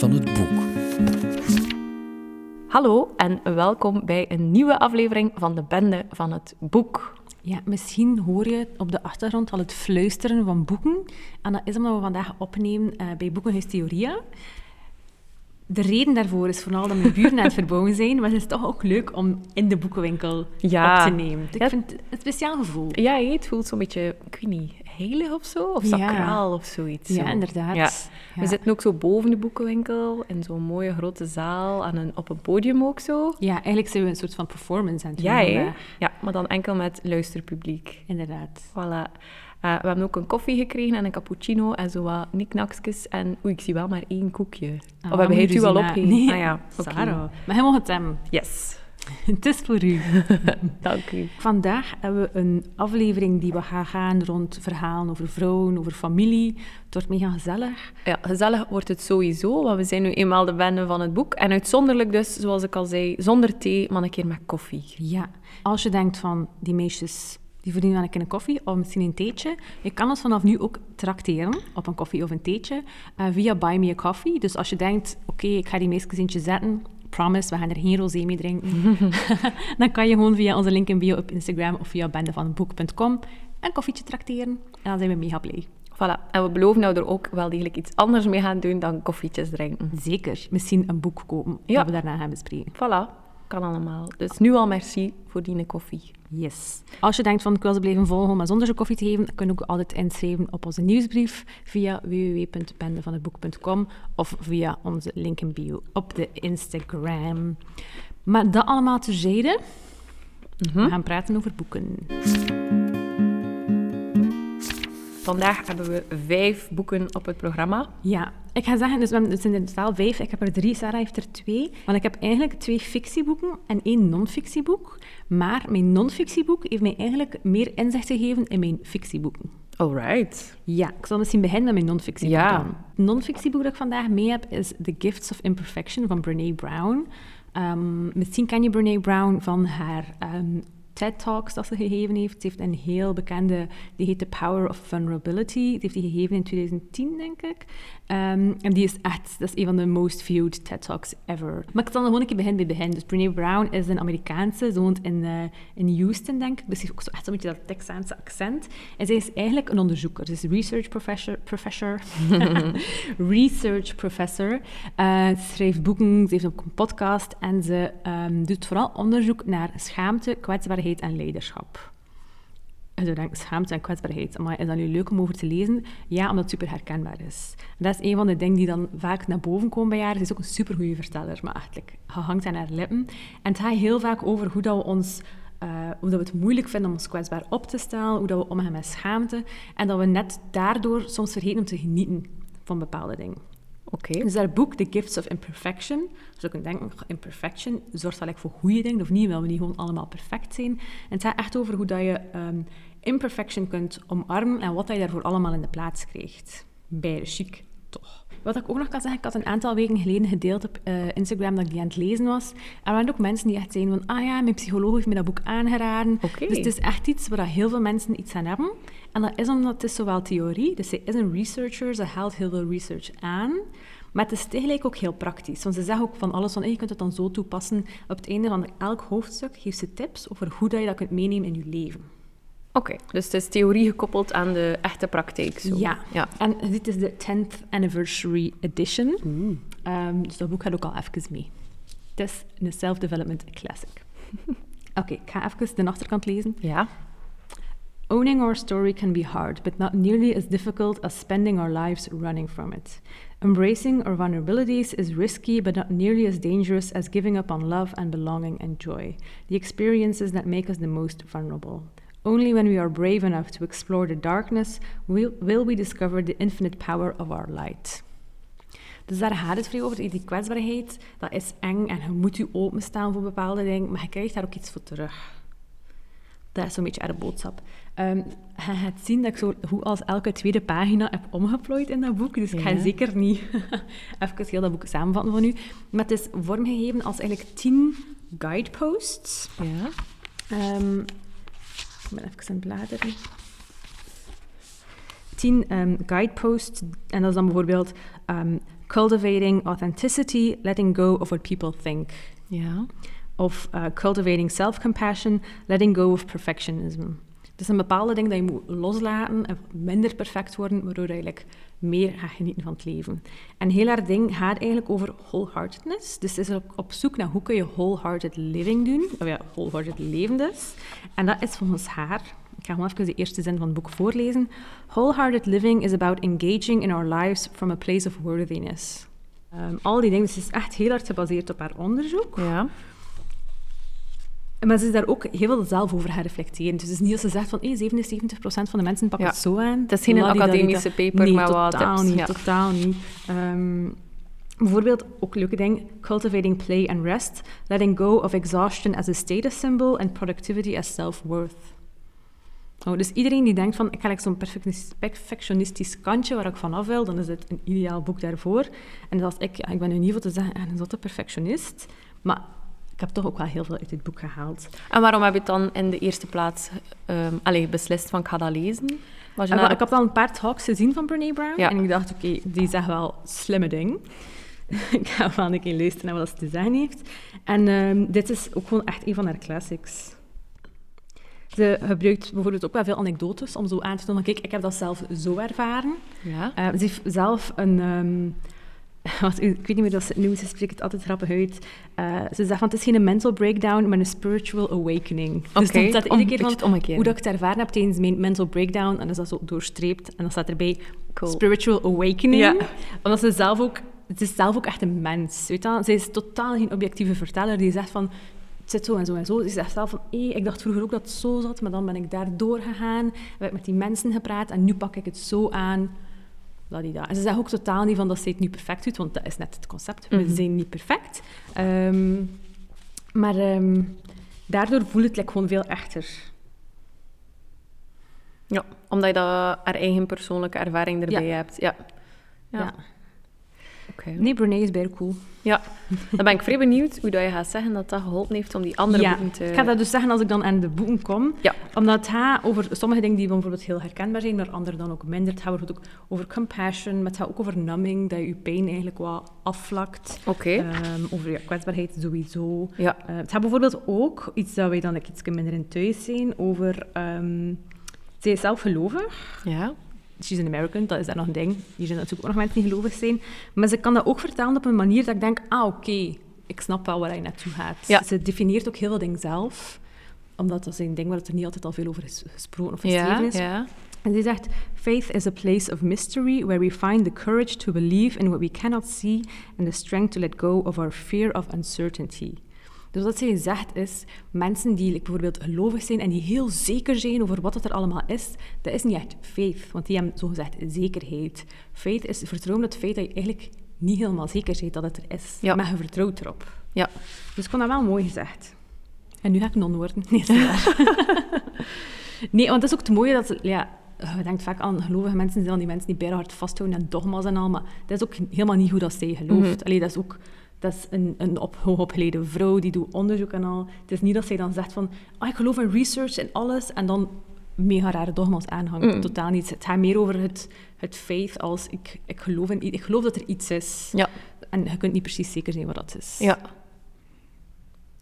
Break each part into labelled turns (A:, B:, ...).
A: van het boek.
B: Hallo en welkom bij een nieuwe aflevering van de Bende van het Boek.
C: Ja, misschien hoor je op de achtergrond al het fluisteren van boeken. En dat is omdat we vandaag opnemen uh, bij Boekenhuis Theoria. De reden daarvoor is vooral dat mijn buren aan het verbouwen zijn, maar het is toch ook leuk om in de boekenwinkel
B: Ja.
C: op te nemen. Ik
B: Ja.
C: vind het een speciaal gevoel.
B: Ja, het voelt zo'n beetje, ik weet niet, heilig of zo? Of
C: Ja.
B: sacraal of zoiets.
C: Ja,
B: zo.
C: inderdaad.
B: Ja. We zitten ook zo boven de boekenwinkel, in zo'n mooie grote zaal, aan een, op een podium ook zo.
C: Ja, eigenlijk zijn we een soort van performance aan het doen
B: Ja, ja, maar dan enkel met luisterpubliek.
C: Inderdaad.
B: Voilà. Eh, we hebben ook een koffie gekregen en een cappuccino en zo wat knickknaksjes. En oei, ik zie wel maar één koekje.
C: Ah,
B: of hebben
C: je
B: het u al opgegeven?
C: Nee,
B: Ah ja, oké.
C: Sarah. Maar mag het hem.
B: Yes,
C: Het is voor u.
B: dank u.
C: Vandaag hebben we een aflevering die we gaan gaan rond verhalen over vrouwen, over familie. Het wordt mega gezellig.
B: Ja, gezellig wordt het sowieso, want we zijn nu eenmaal de bende van het boek. En uitzonderlijk dus, zoals ik al zei, zonder thee, maar een keer met koffie.
C: Ja, als je denkt van die meisjes die verdienen wel een keer een koffie of misschien een theetje, je kan ons vanaf nu ook trakteren op een koffie of een theetje eh, via Buy Me a Coffee. Dus als je denkt, oké, ik ga die meisjes eentje zetten, promise, we gaan er geen rosé mee drinken, dan kan je gewoon via onze link in bio op Instagram of via bendevanboek.com een koffietje trakteren en dan zijn we mega blij.
B: Voilà, en we beloven we er ook wel degelijk iets anders mee gaan doen dan koffietjes drinken.
C: Zeker, misschien een boek kopen
B: Ja.
C: dat we daarna gaan bespreken.
B: Voilà, kan allemaal. Dus nu al merci voor die koffie.
C: Yes. Als je denkt van ik wil ze blijven volgen, maar zonder ze koffie te geven, dan kun je ook altijd inschrijven op onze nieuwsbrief via www.bendevanhetboek.com of via onze link in bio op de Instagram. Maar dat allemaal terzijde. We gaan praten over boeken.
B: Vandaag hebben we vijf boeken op het programma.
C: Ja, ik ga zeggen, dus het zijn in totaal vijf. Ik heb er drie, Sarah heeft er twee. Want ik heb eigenlijk twee fictieboeken en één non-fictieboek. Maar mijn non-fictieboek heeft mij eigenlijk meer inzicht gegeven in mijn fictieboeken.
B: Alright.
C: Ja, ik zal misschien beginnen met mijn non-fictieboek
B: Ja.
C: non-fictieboek dat ik vandaag mee heb is The Gifts of Imperfection van Brene Brown. Ehm, misschien ken je Brene Brown van haar ehm, TED-talks dat ze gegeven heeft. Ze heeft een heel bekende, die heet The Power of Vulnerability. Die heeft die gegeven in 2010, denk ik. Ehm, en die is echt, dat is een van de most viewed TED-talks ever. Maar ik zal gewoon een keer beginnen bij begin. Dus Brene Brown is een Amerikaanse, ze woont in, eh, in Houston, denk ik. Dus ze heeft ook zo echt zo'n beetje dat Texaanse accent. En zij is eigenlijk een onderzoeker. Ze is research professor, professor research professor. Eh, ze schrijft boeken, ze heeft ook een podcast en ze ehm, doet vooral onderzoek naar schaamte, kwetsbaarheid en leiderschap. Ik, schaamte en kwetsbaarheid. Maar is dat nu leuk om over te lezen? Ja, omdat het super herkenbaar is. Dat is een van de dingen die dan vaak naar boven komen bij haar. Ze is ook een supergoeie verteller, maar like, gehangt aan haar lippen. En het gaat heel vaak over hoe dat we ons... eh, hoe dat we het moeilijk vinden om ons kwetsbaar op te stellen, hoe dat we omgaan met schaamte. En dat we net daardoor soms vergeten om te genieten van bepaalde dingen.
B: Oké.
C: Dus haar boek, The Gifts of Imperfection, dus ook een denken, imperfection zorgt echt voor goede dingen, of niet, wel we niet gewoon allemaal perfect zijn. En het gaat echt over hoe dat je ehm, imperfection kunt omarmen en wat dat je daarvoor allemaal in de plaats krijgt. Bij chic, toch. Wat ik ook nog kan zeggen, ik had een aantal weken geleden gedeeld op eh, Instagram dat ik die aan het lezen was. Er waren ook mensen die echt zeiden van, ah ja, mijn psycholoog heeft me dat boek aangeraden. Dus het is echt iets waar heel veel mensen iets aan hebben. En dat is omdat het is zowel theorie, dus zij is een researcher, ze haalt heel veel research aan. Maar het is tegelijk ook heel praktisch. Want ze zeggen ook van alles van, hey, je kunt het dan zo toepassen. Op het einde van elk hoofdstuk geeft ze tips over hoe dat je dat kunt meenemen in je leven.
B: Oké, dus het is theorie gekoppeld aan de echte praktijk. Zo.
C: Ja.
B: ja.
C: En dit is de 10th Anniversary Edition. Ehm, dus dat boek gaat ook al even mee. Het is een self-development classic. Oké, ik ga even de achterkant lezen.
B: Ja.
C: Owning our story can be hard, but not nearly as difficult as spending our lives running from it. Embracing our vulnerabilities is risky, but not nearly as dangerous as giving up on love and belonging and joy, the experiences that make us the most vulnerable. Only when we are brave enough to explore the darkness will, will we discover the infinite power of our light. Dus daar gaat het vrij over. Die kwetsbaarheid, dat is eng en je moet je openstaan voor bepaalde dingen, maar je krijgt daar ook iets voor terug. Dat is zo'n beetje haar boodschap. Ehm, je gaat zien dat ik zo hoe als elke tweede pagina heb omgeplooid in dat boek. Dus ik ga zeker niet even heel dat boek samenvatten van u. Maar het is vormgegeven als eigenlijk tien guideposts.
B: Ja.
C: Ehm, ik ben even aan het bladeren. Tien ehm, guideposts. En dat is dan bijvoorbeeld ehm, Cultivating Authenticity, Letting Go of What People Think.
B: Ja.
C: Of uh, Cultivating Self-Compassion, Letting Go of Perfectionism. Dus een bepaalde ding dat je moet loslaten en minder perfect worden, waardoor je eigenlijk meer gaat genieten van het leven. En heel haar ding gaat eigenlijk over wholeheartedness. Dus ze is op, op zoek naar hoe kun je wholehearted living doen. Of ja, wholehearted leven dus. En dat is volgens haar, ik ga gewoon even de eerste zin van het boek voorlezen. Wholehearted living is about engaging in our lives from a place of worthiness. Um, al die dingen, dus is echt heel hard gebaseerd op haar onderzoek.
B: Ja.
C: Maar ze is daar ook heel veel zelf over gaan reflecteren. Dus het is niet als ze zegt van hey, 77% van de mensen pakken
B: Ja.
C: het zo aan.
B: Het is geen een academische paper,
C: nee,
B: maar wat
C: totaal
B: tips,
C: niet,
B: ja.
C: totaal niet. Ehm, bijvoorbeeld, ook een leuke ding, cultivating play and rest, letting go of exhaustion as a status symbol and productivity as self-worth. Oh, dus iedereen die denkt van, ik ga like zo'n perfectionis- perfectionistisch kantje waar ik vanaf wil, dan is dit een ideaal boek daarvoor. En dat ik, ja, ik ben nu niet voor te zeggen, ah, een zotte perfectionist, maar ik heb toch ook wel heel veel uit dit boek gehaald.
B: En waarom heb je het dan in de eerste plaats ehm allee, beslist van ik ga dat lezen? Was je
C: wel, ik heb al een paar talks gezien van Brene Brown.
B: Ja.
C: En ik dacht, oké, die zegt wel slimme ding. ik ga wel een keer luisteren naar wat ze te zeggen heeft. En ehm, dit is ook gewoon echt een van haar classics. Ze gebruikt bijvoorbeeld ook wel veel anekdotes om zo aan te tonen kijk, ik heb dat zelf zo ervaren.
B: Ja.
C: Eh, ze heeft zelf een... ehm, wat, ik weet niet meer hoe ze het noemt, ze spreekt het altijd grappig uit. Eh, ze zegt van, het is geen mental breakdown, maar een spiritual awakening. Dus
B: Oké,
C: dan staat er iedere keer van, hoe dat ik het ervaren heb tijdens mijn mental breakdown, en dan is dat zo doorstreept, en dan staat erbij
B: Cool.
C: spiritual awakening.
B: Ja.
C: Omdat ze zelf ook... Het is zelf ook echt een mens, weet je is totaal geen objectieve verteller die zegt van... Het zit zo en zo en zo. Ze zegt zelf van... Hé, ik dacht vroeger ook dat het zo zat, maar dan ben ik daar doorgegaan. Heb ik met die mensen gepraat en nu pak ik het zo aan. Ladida. En ze zegt ook totaal niet van dat ze het nu perfect doet, want dat is net het concept. We
B: Mhm.
C: zijn niet perfect. Ehm, maar ehm, daardoor voelt het like, gewoon veel echter.
B: ja, omdat je dat haar eigen persoonlijke ervaring erbij
C: Ja.
B: hebt. Ja. Ja.
C: Ja. Nee, Brene is bij cool.
B: Ja, dan ben ik vrij benieuwd hoe dat je gaat zeggen dat dat geholpen heeft om die andere
C: ja,
B: boeken te...
C: ik ga dat dus zeggen als ik dan aan de boeken kom.
B: Ja.
C: Omdat het gaat over sommige dingen die bijvoorbeeld heel herkenbaar zijn, maar andere dan ook minder. Het gaat bijvoorbeeld ook over compassion, maar het gaat ook over numbing, dat je je pijn eigenlijk wat afvlakt.
B: Oké.
C: Ehm, over ja, kwetsbaarheid sowieso.
B: ja.
C: Eh, het gaat bijvoorbeeld ook, iets dat wij dan like, iets minder in thuis zijn, over... ehm zij is zelf gelovig.
B: Ja.
C: She's an American, dat is daar nog een ding. Hier zijn natuurlijk ook nog mensen die gelovig zijn. Maar ze kan dat ook vertellen op een manier dat ik denk, ah, oké, ik snap wel waar je naartoe gaat.
B: Ja.
C: Ze definieert ook heel veel dingen zelf. Omdat dat is een ding waar het er niet altijd al veel over is gesproken of geschreven
B: Ja,
C: is.
B: ja.
C: En ze zegt, faith is a place of mystery where we find the courage to believe in what we cannot see and the strength to let go of our fear of uncertainty. Dus wat zij zegt is, mensen die bijvoorbeeld gelovig zijn en die heel zeker zijn over wat het er allemaal is, dat is niet echt faith, want die hebben zogezegd zekerheid. Faith is vertrouwen op het feit dat je eigenlijk niet helemaal zeker bent dat het er is,
B: Ja.
C: maar je vertrouwt erop.
B: Ja.
C: Dus ik vond dat wel mooi gezegd. En nu ga ik non worden. Nee, nee, want het is ook het mooie dat... Ja, je denkt vaak aan gelovige mensen, zijn die mensen die bijna hard vasthouden aan dogma's en al, maar dat is ook helemaal niet hoe dat zij gelooft.
B: Mhm.
C: Allee, dat is ook... Dat is een, een op, hoogopgeleide vrouw, die doet onderzoek en al. Het is niet dat zij dan zegt van... Oh, ik geloof in research en alles, en dan mega rare dogma's aanhangt.
B: Mm.
C: Totaal niet. Het gaat meer over het, het faith als... Ik, ik, geloof in, ik geloof dat er iets is.
B: Ja.
C: En je kunt niet precies zeker zijn wat dat is.
B: Ja.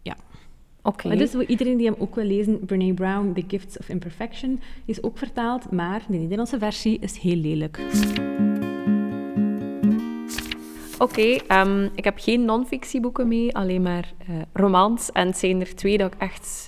C: Ja.
B: Oké.
C: Maar dus voor iedereen die hem ook wil lezen, Brene Brown, The Gifts of Imperfection, is ook vertaald, maar de Nederlandse versie is heel lelijk.
B: Oké, ehm, ik heb geen non-fictieboeken mee, alleen maar eh, romans. En het zijn er twee dat ik echt...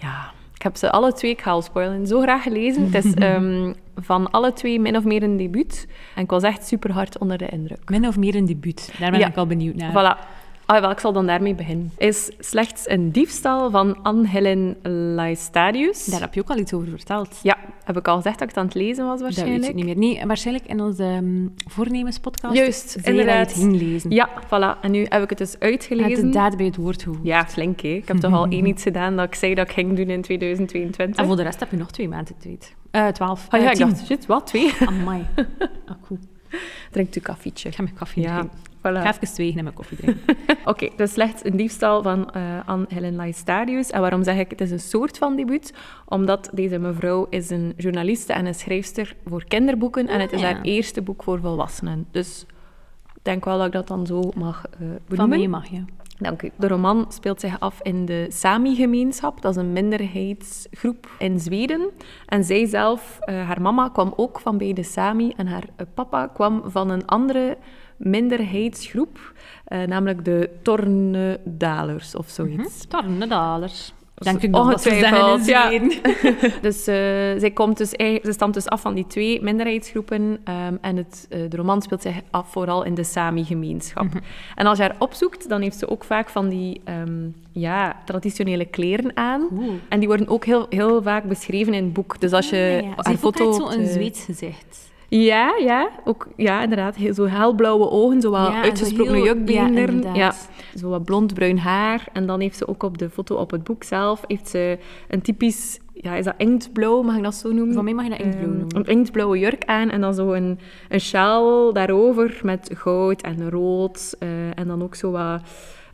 B: Ja, ik heb ze alle twee, ik ga al spoilen, zo graag gelezen. Het is ehm, van alle twee min of meer een debuut. En ik was echt super hard onder de indruk.
C: Min of meer een debuut. Daar ben
B: Ja.
C: ik al benieuwd naar.
B: Voilà. Ah, wel, ik zal dan daarmee beginnen. Is slechts een diefstal van Anne-Helen Laestadius.
C: Daar heb je ook al iets over verteld.
B: Ja, heb ik al gezegd dat ik het aan het lezen was
C: Dat weet
B: waarschijnlijk?
C: ik niet meer. Nee, waarschijnlijk in onze um, voornemenspodcast.
B: Juist, inderdaad.
C: het ging lezen.
B: Ja, voilà. En nu heb ik het dus uitgelezen.
C: de daad bij het woord gehoord.
B: Ja, flink hè. Ik heb toch al één iets gedaan dat ik zei dat ik ging doen in 2022.
C: En voor de rest heb je nog twee maanden tijd. Eh twaalf.
B: Ah ja,
C: Eh,
B: ik dacht, shit, wat? Twee?
C: Amai. Ah, cool.
B: Drinkt u koffietje.
C: Ik ga mijn koffie
B: Ja,
C: drinken.
B: Voilà.
C: Ik ga even zwijgen en mijn koffie drinken.
B: Oké, dus slechts een diefstal van eh Anne-Helen Laestadius. En waarom zeg ik het is een soort van debuut? Omdat deze mevrouw is een journaliste en een schrijfster voor kinderboeken. En het is
C: Ah, ja.
B: haar eerste boek voor volwassenen. Dus denk wel dat ik dat dan zo mag uh,
C: Van
B: benoemen.
C: mij mag je.
B: Dank u. De roman speelt zich af in de Sami-gemeenschap. Dat is een minderheidsgroep in Zweden. En zij zelf, eh, haar mama, kwam ook van bij de Sami. En haar papa kwam van een andere minderheidsgroep. eh, namelijk de Tornedalers of zoiets.
C: Tornedalers. Denk ik nog dat ze zeggen
B: ja. Dus eh, zij, komt dus, ze stamt dus af van die twee minderheidsgroepen. ehm, en het, eh, de roman speelt zich af vooral in de Sami-gemeenschap. En als je haar opzoekt, dan heeft ze ook vaak van die ehm, ja, traditionele kleren aan.
C: Oeh.
B: En die worden ook heel, heel vaak beschreven in het boek. Dus als je
C: Ah, ja. Ze
B: haar
C: heeft ook
B: foto...
C: een Zweeds gezicht.
B: Ja, ja, ook, ja, inderdaad. Heel- Zo helblauwe ogen, zo wat
C: Ja,
B: uitgesproken jukbeenderen.
C: ja,
B: Ja, zo wat blond-bruin haar. En dan heeft ze ook op de foto op het boek zelf heeft ze een typisch... Ja, is dat inktblauw, mag ik dat zo noemen?
C: Van mij mag je dat inktblauw
B: Ehm,
C: noemen.
B: Een inktblauwe jurk aan en dan zo een, een sjaal daarover met goud en rood. eh, en dan ook zo wat...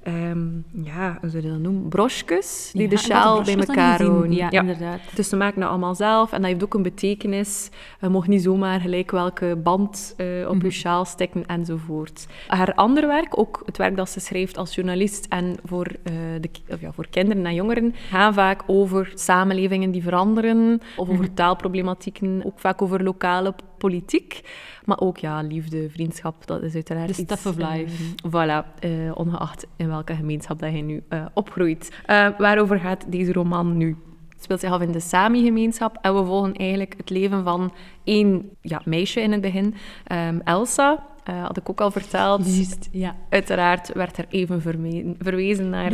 B: ehm, ja, hoe zou je dat noemen? Broschjes die
C: Ja,
B: de sjaal bij elkaar houden.
C: Ja, inderdaad.
B: Dus ze maken dat allemaal zelf en dat heeft ook een betekenis. Je mag niet zomaar gelijk welke band eh, op
C: Mhm.
B: je sjaal steken enzovoort. Haar ander werk, ook het werk dat ze schrijft als journalist en voor, eh, de, of ja, voor kinderen en jongeren, gaan vaak over samenlevingen die veranderen of over
C: Mhm.
B: taalproblematieken, ook vaak over lokale politiek. Maar ook ja, liefde, vriendschap, dat is uiteraard
C: The
B: iets...
C: of
B: eh,
C: life.
B: voilà, eh, ongeacht in welke gemeenschap dat je nu eh, opgroeit. Eh, waarover gaat deze roman nu? Het speelt zich af in de Sami-gemeenschap en we volgen eigenlijk het leven van één ja, meisje in het begin, ehm, Elsa. Eh, had ik ook al verteld.
C: Juist, ja.
B: Uiteraard werd er even verme- verwezen naar...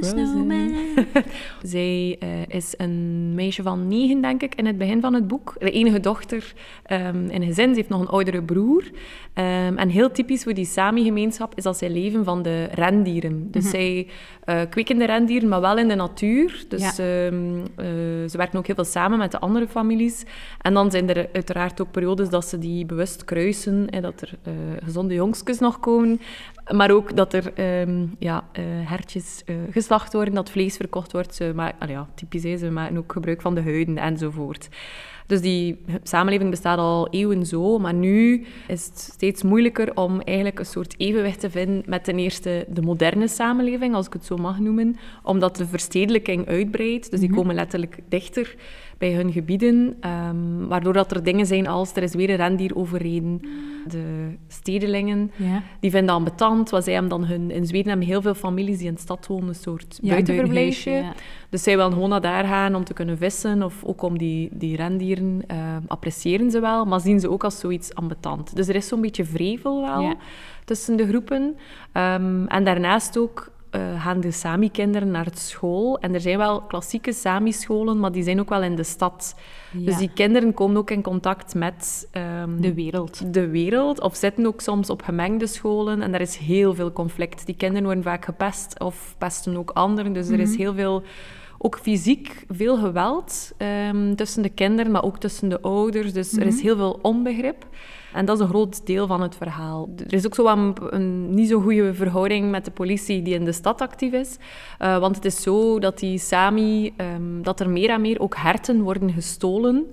C: Snowman?
B: zij eh, is een meisje van negen, denk ik, in het begin van het boek. De enige dochter ehm, in gezin. Ze heeft nog een oudere broer. Ehm, en heel typisch voor die Sami-gemeenschap is dat zij leven van de rendieren. Dus zij eh, kweken de rendieren, maar wel in de natuur. Dus
C: Ja.
B: ehm, eh, ze werken ook heel veel samen met de andere families. En dan zijn er uiteraard ook periodes dat ze die bewust kruisen. Hè, dat er eh, gezonde jongskes nog komen. Maar ook dat er ehm, ja, eh, hertjes eh, geslacht worden, dat vlees verkocht wordt. Ze ma- allee, ja, typisch, hè, ze maken ook gebruik van de huiden enzovoort. Dus die samenleving bestaat al eeuwen zo, maar nu is het steeds moeilijker om eigenlijk een soort evenwicht te vinden met ten eerste de moderne samenleving, als ik het zo mag noemen, omdat de verstedelijking uitbreidt. Dus die komen letterlijk dichter bij hun gebieden, ehm, waardoor dat er dingen zijn als er is weer een rendier overreden. De stedelingen,
C: Ja.
B: die vinden dat ambetant, want zij hebben dan hun... In Zweden hebben heel veel families die in de stad wonen, een soort
C: Ja,
B: buitenverblijfje. Dus zij willen gewoon naar daar gaan om te kunnen vissen, of ook om die, die rendieren eh, appreciëren ze wel, maar zien ze ook als zoiets ambetant. Dus er is zo'n beetje vrevel wel tussen de groepen. Ehm, en daarnaast ook eh, gaan de Sami-kinderen naar het school. En er zijn wel klassieke Sami-scholen, maar die zijn ook wel in de stad.
C: Ja.
B: Dus die kinderen komen ook in contact met... ehm,
C: De wereld.
B: de wereld, of zitten ook soms op gemengde scholen. En daar is heel veel conflict. Die kinderen worden vaak gepest of pesten ook anderen. Dus er is heel veel, ook fysiek, veel geweld ehm, tussen de kinderen, maar ook tussen de ouders. Dus er is heel veel onbegrip. En dat is een groot deel van het verhaal. Er is ook zo een, een niet zo goede verhouding met de politie die in de stad actief is. Eh, want het is zo dat die Sami, ehm, dat er meer en meer ook herten worden gestolen.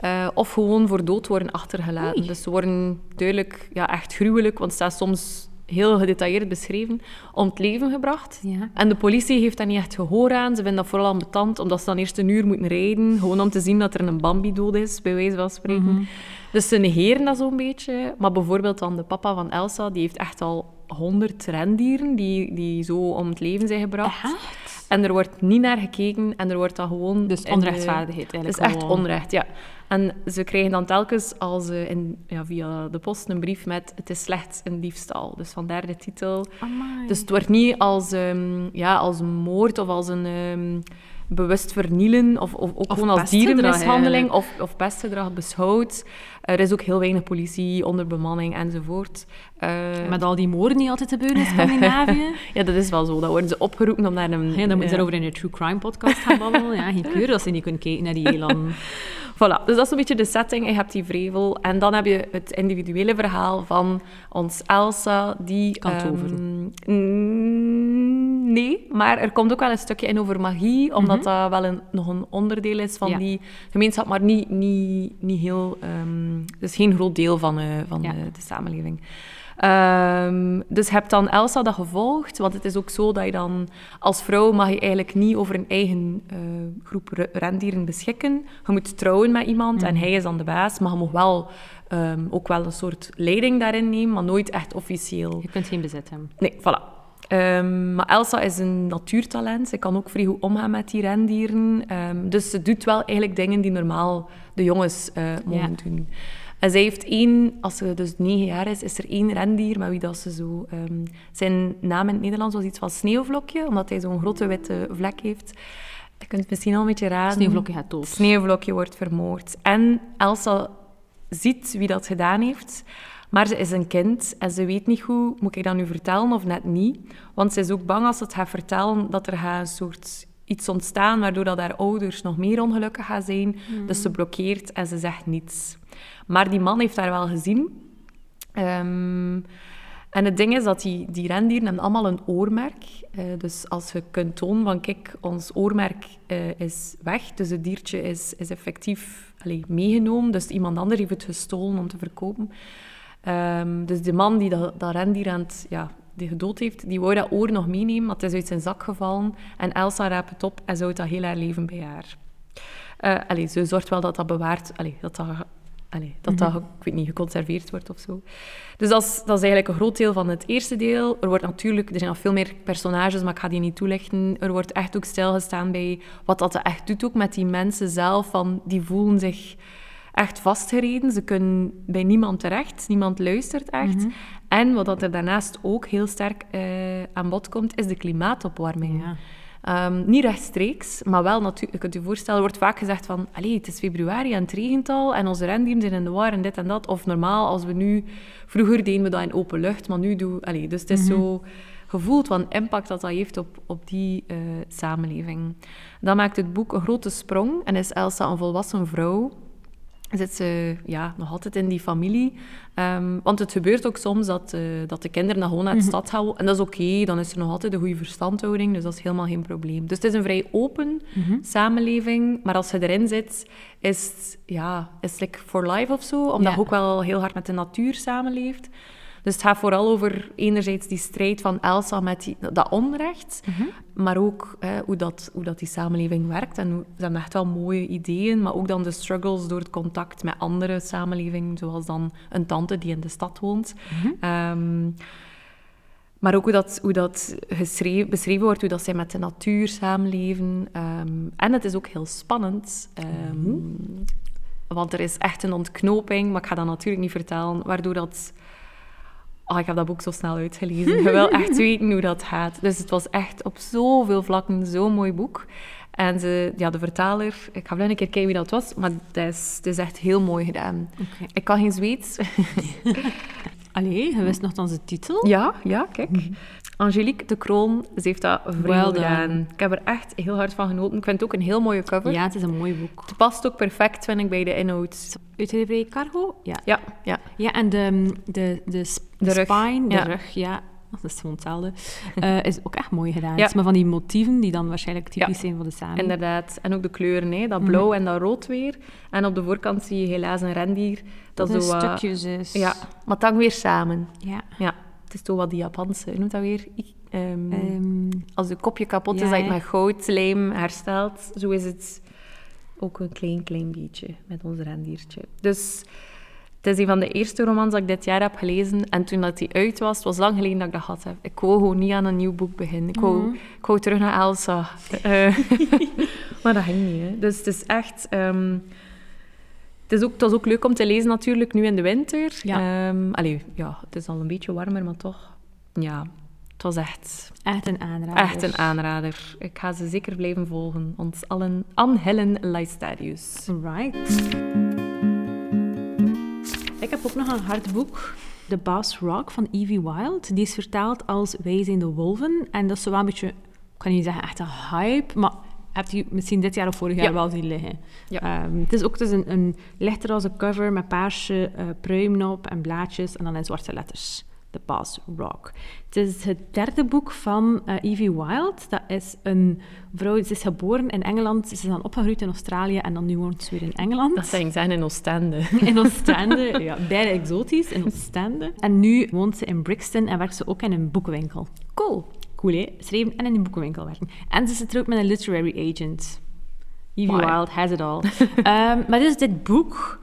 B: eh, of gewoon voor dood worden achtergelaten.
C: Oei.
B: Dus ze worden duidelijk ja, echt gruwelijk, want het staat soms heel gedetailleerd beschreven, om het leven gebracht.
C: Ja.
B: En de politie heeft daar niet echt gehoor aan. Ze vinden dat vooral ambetant, omdat ze dan eerst een uur moeten rijden, gewoon om te zien dat er een Bambi dood is, bij wijze van spreken. Dus ze negeren dat zo'n beetje. Maar bijvoorbeeld dan de papa van Elsa, die heeft echt al honderd rendieren die, die zo om het leven zijn gebracht.
C: Echt?
B: En er wordt niet naar gekeken en er wordt dan gewoon...
C: Dus
B: de-
C: onrechtvaardigheid
B: Het is echt onrecht, ja. En ze krijgen dan telkens als, in, ja, via de post een brief met het is slechts een diefstal. Dus vandaar de titel.
C: Amai.
B: Dus het wordt niet als, ehm, ja, als een moord of als een ehm, bewust vernielen of, of ook
C: Of
B: gewoon als dierenmishandeling of, of pestgedrag beschouwd. Er is ook heel weinig politie, onderbemanning enzovoort. Eh,
C: Met al die moorden die altijd gebeuren in Scandinavië.
B: ja, dat is wel zo. Dan worden ze opgeroepen om naar een...
C: Ja, dan moet je
B: eh,
C: daarover in een true crime podcast gaan babbelen. Ja, geen kleur als ze niet kunnen kijken naar die elan.
B: Voilà, dus dat is een beetje de setting. Je hebt die vrevel. En dan heb je het individuele verhaal van ons Elsa, die...
C: Kan
B: ehm, mm, nee, maar er komt ook wel een stukje in over magie, omdat
C: Mhm.
B: dat wel een, nog een onderdeel is van
C: Ja.
B: die gemeenschap, maar niet, niet, niet heel... het is geen groot deel van, eh, van
C: Ja.
B: de samenleving. Ehm, dus je hebt dan Elsa dat gevolgd, want het is ook zo dat je dan als vrouw mag je eigenlijk niet over een eigen uh, groep rendieren beschikken. Je moet trouwen met iemand en hij is dan de baas, maar je mag wel um, ook wel een soort leiding daarin nemen, maar nooit echt officieel.
C: Je kunt geen bezit hebben.
B: Nee, voilà. Um, maar Elsa is een natuurtalent. Ze kan ook vrij goed omgaan met die rendieren. Um, dus ze doet wel eigenlijk dingen die normaal de jongens uh, mogen ja. doen. En zij heeft één, als ze dus negen jaar is, is er één rendier met wie dat ze zo... Um, zijn naam in het Nederlands was iets van Sneeuwvlokje, omdat hij zo'n grote witte vlek heeft. Je kunt het misschien al een beetje raden.
C: Sneeuwvlokje gaat dood.
B: Sneeuwvlokje wordt vermoord. En Elsa ziet wie dat gedaan heeft... Maar ze is een kind en ze weet niet goed, moet ik dat nu vertellen of net niet? Want ze is ook bang als ze het gaat vertellen dat er gaat een soort iets ontstaan waardoor dat haar ouders nog meer ongelukkig gaan zijn. Mm. Dus ze blokkeert en ze zegt niets. Maar die man heeft haar wel gezien. Um, en het ding is dat die, die rendieren hebben allemaal een oormerk. Uh, dus als je kunt tonen van, kijk, ons oormerk uh, is weg. Dus het diertje is, is effectief meegenomen. Dus iemand anders heeft het gestolen om te verkopen. Um, dus de man die dat, dat rendier aan het, ja, die gedood heeft, die wou dat oor nog meenemen, maar het is uit zijn zak gevallen. En Elsa raapt het op en zou dat heel haar leven bij haar. Uh, ze zorgt wel dat dat bewaard, allee, dat dat, allee, dat, dat mhm. ik weet niet, geconserveerd wordt of zo. Dus dat is, dat is eigenlijk een groot deel van het eerste deel. Er wordt natuurlijk, er zijn nog veel meer personages, maar ik ga die niet toelichten. Er wordt echt ook stilgestaan bij wat dat echt doet ook met die mensen zelf, van die voelen zich echt vastgereden. Ze kunnen bij niemand terecht. Niemand luistert echt. Mhm. En wat er daarnaast ook heel sterk uh, aan bod komt, is de klimaatopwarming. Ja. Um, niet rechtstreeks, maar wel natuurlijk. Je kunt je voorstellen, er wordt vaak gezegd van Allee, het is februari en het regent al en onze rendieren zijn in de war en dit en dat. Of normaal, als we nu... Vroeger deden we dat in open lucht, maar nu doen... Allee, dus het is mhm. zo gevoeld wat impact dat dat heeft op, op die uh, samenleving. Dan maakt het boek een grote sprong en is Elsa een volwassen vrouw zit ze ja, nog altijd in die familie. Ehm, want het gebeurt ook soms dat, uh, dat de kinderen gewoon naar de mhm. stad gaan. En dat is oké, dan is er nog altijd een goede verstandhouding. Dus dat is helemaal geen probleem. Dus het is een vrij open mhm. samenleving. Maar als je erin zit, is het, ja, is like for life of zo. Omdat je ook wel heel hard met de natuur samenleeft. Dus het gaat vooral over enerzijds die strijd van Elsa met die, dat onrecht, mhm. maar ook hoe, dat, hoe dat die samenleving werkt. En ze hebben echt wel mooie ideeën, maar ook dan de struggles door het contact met andere samenlevingen, zoals dan een tante die in de stad woont. Mhm. Ehm, maar ook hoe dat, hoe dat beschreven wordt, hoe dat zij met de natuur samenleven. Ehm, en het is ook heel spannend. Um, Want er is echt een ontknoping, maar ik ga dat natuurlijk niet vertellen, waardoor dat Oh, ik heb dat boek zo snel uitgelezen. Je wil echt weten hoe dat gaat. Dus het was echt op zoveel vlakken zo'n mooi boek. En ze, ja, de vertaler, ik ga wel een keer kijken wie dat was, maar het is, het is echt heel mooi gedaan. Ik kan geen Zweeds.
C: Allee, je wist nog dan de titel?
B: Ja, ja, kijk. Mhm. Angelique de Kroon, ze heeft dat vrij gedaan. Ik heb er echt heel hard van genoten. Ik vind het ook een heel mooie cover.
C: Ja, het is een mooi boek.
B: Het past ook perfect, vind ik, bij de inhoud.
C: Uitgeverij Cargo?
B: Ja. Ja, ja.
C: ja en de, de, de, de, spine, de rug, ja. Dat is gewoon hetzelfde. Uh, is ook echt mooi gedaan. Ja. Maar van die motieven die dan waarschijnlijk typisch zijn voor de samen.
B: Inderdaad. En ook de kleuren, hè. dat blauw mhm. en dat rood weer. En op de voorkant zie je helaas een rendier.
C: Dat, dat zo stukjes is.
B: Ja, maar dan weer samen.
C: Ja.
B: ja. Het is toch wat die Japanse, noemt dat weer? Um, als de kopje kapot is, dat je met goud, lijm herstelt. Zo is het ook een klein, klein beetje met ons rendiertje. Dus het is een van de eerste romans dat ik dit jaar heb gelezen. En toen dat die uit was, het was lang geleden dat ik dat had. Heb. Ik wou gewoon niet aan een nieuw boek beginnen. Ik wou, mm. ik wou terug naar Elsa. Uh, maar dat ging niet. Hè. Dus het is echt... Um, het, is ook, het was ook leuk om te lezen natuurlijk, nu in de winter. Ja. Um, allee, ja, het is al een beetje warmer, maar toch... Ja, het was echt...
C: Echt een aanrader.
B: Echt een aanrader. Ik ga ze zeker blijven volgen. Ons allen... Anne Helen Lystadius.
C: Right. Ik heb ook nog een hard boek. The Boss Rock van Evie Wild. Die is vertaald als Wij zijn de wolven. En dat is zo wel een beetje... Ik kan niet zeggen echt een hype, maar heb je misschien dit jaar of vorig jaar wel zien liggen. Ja. Um, het is ook dus een, een lichtroze cover met paarse uh, en blaadjes en dan in zwarte letters. The Boss Rock. Het is het derde boek van uh, Evie Wild. Dat is een vrouw, ze is geboren in Engeland, ze is dan opgegroeid in Australië en dan nu woont ze weer in Engeland.
B: Dat ik zeggen in Oostende.
C: In Oostende, ja, beide exotisch, in Oostende. En nu woont ze in Brixton en werkt ze ook in een boekenwinkel.
B: Cool.
C: Cool, hè? Schrijven en in een boekenwinkel werken. En ze zit er ook met een literary agent. Evie Wild has it all. um, maar dus dit boek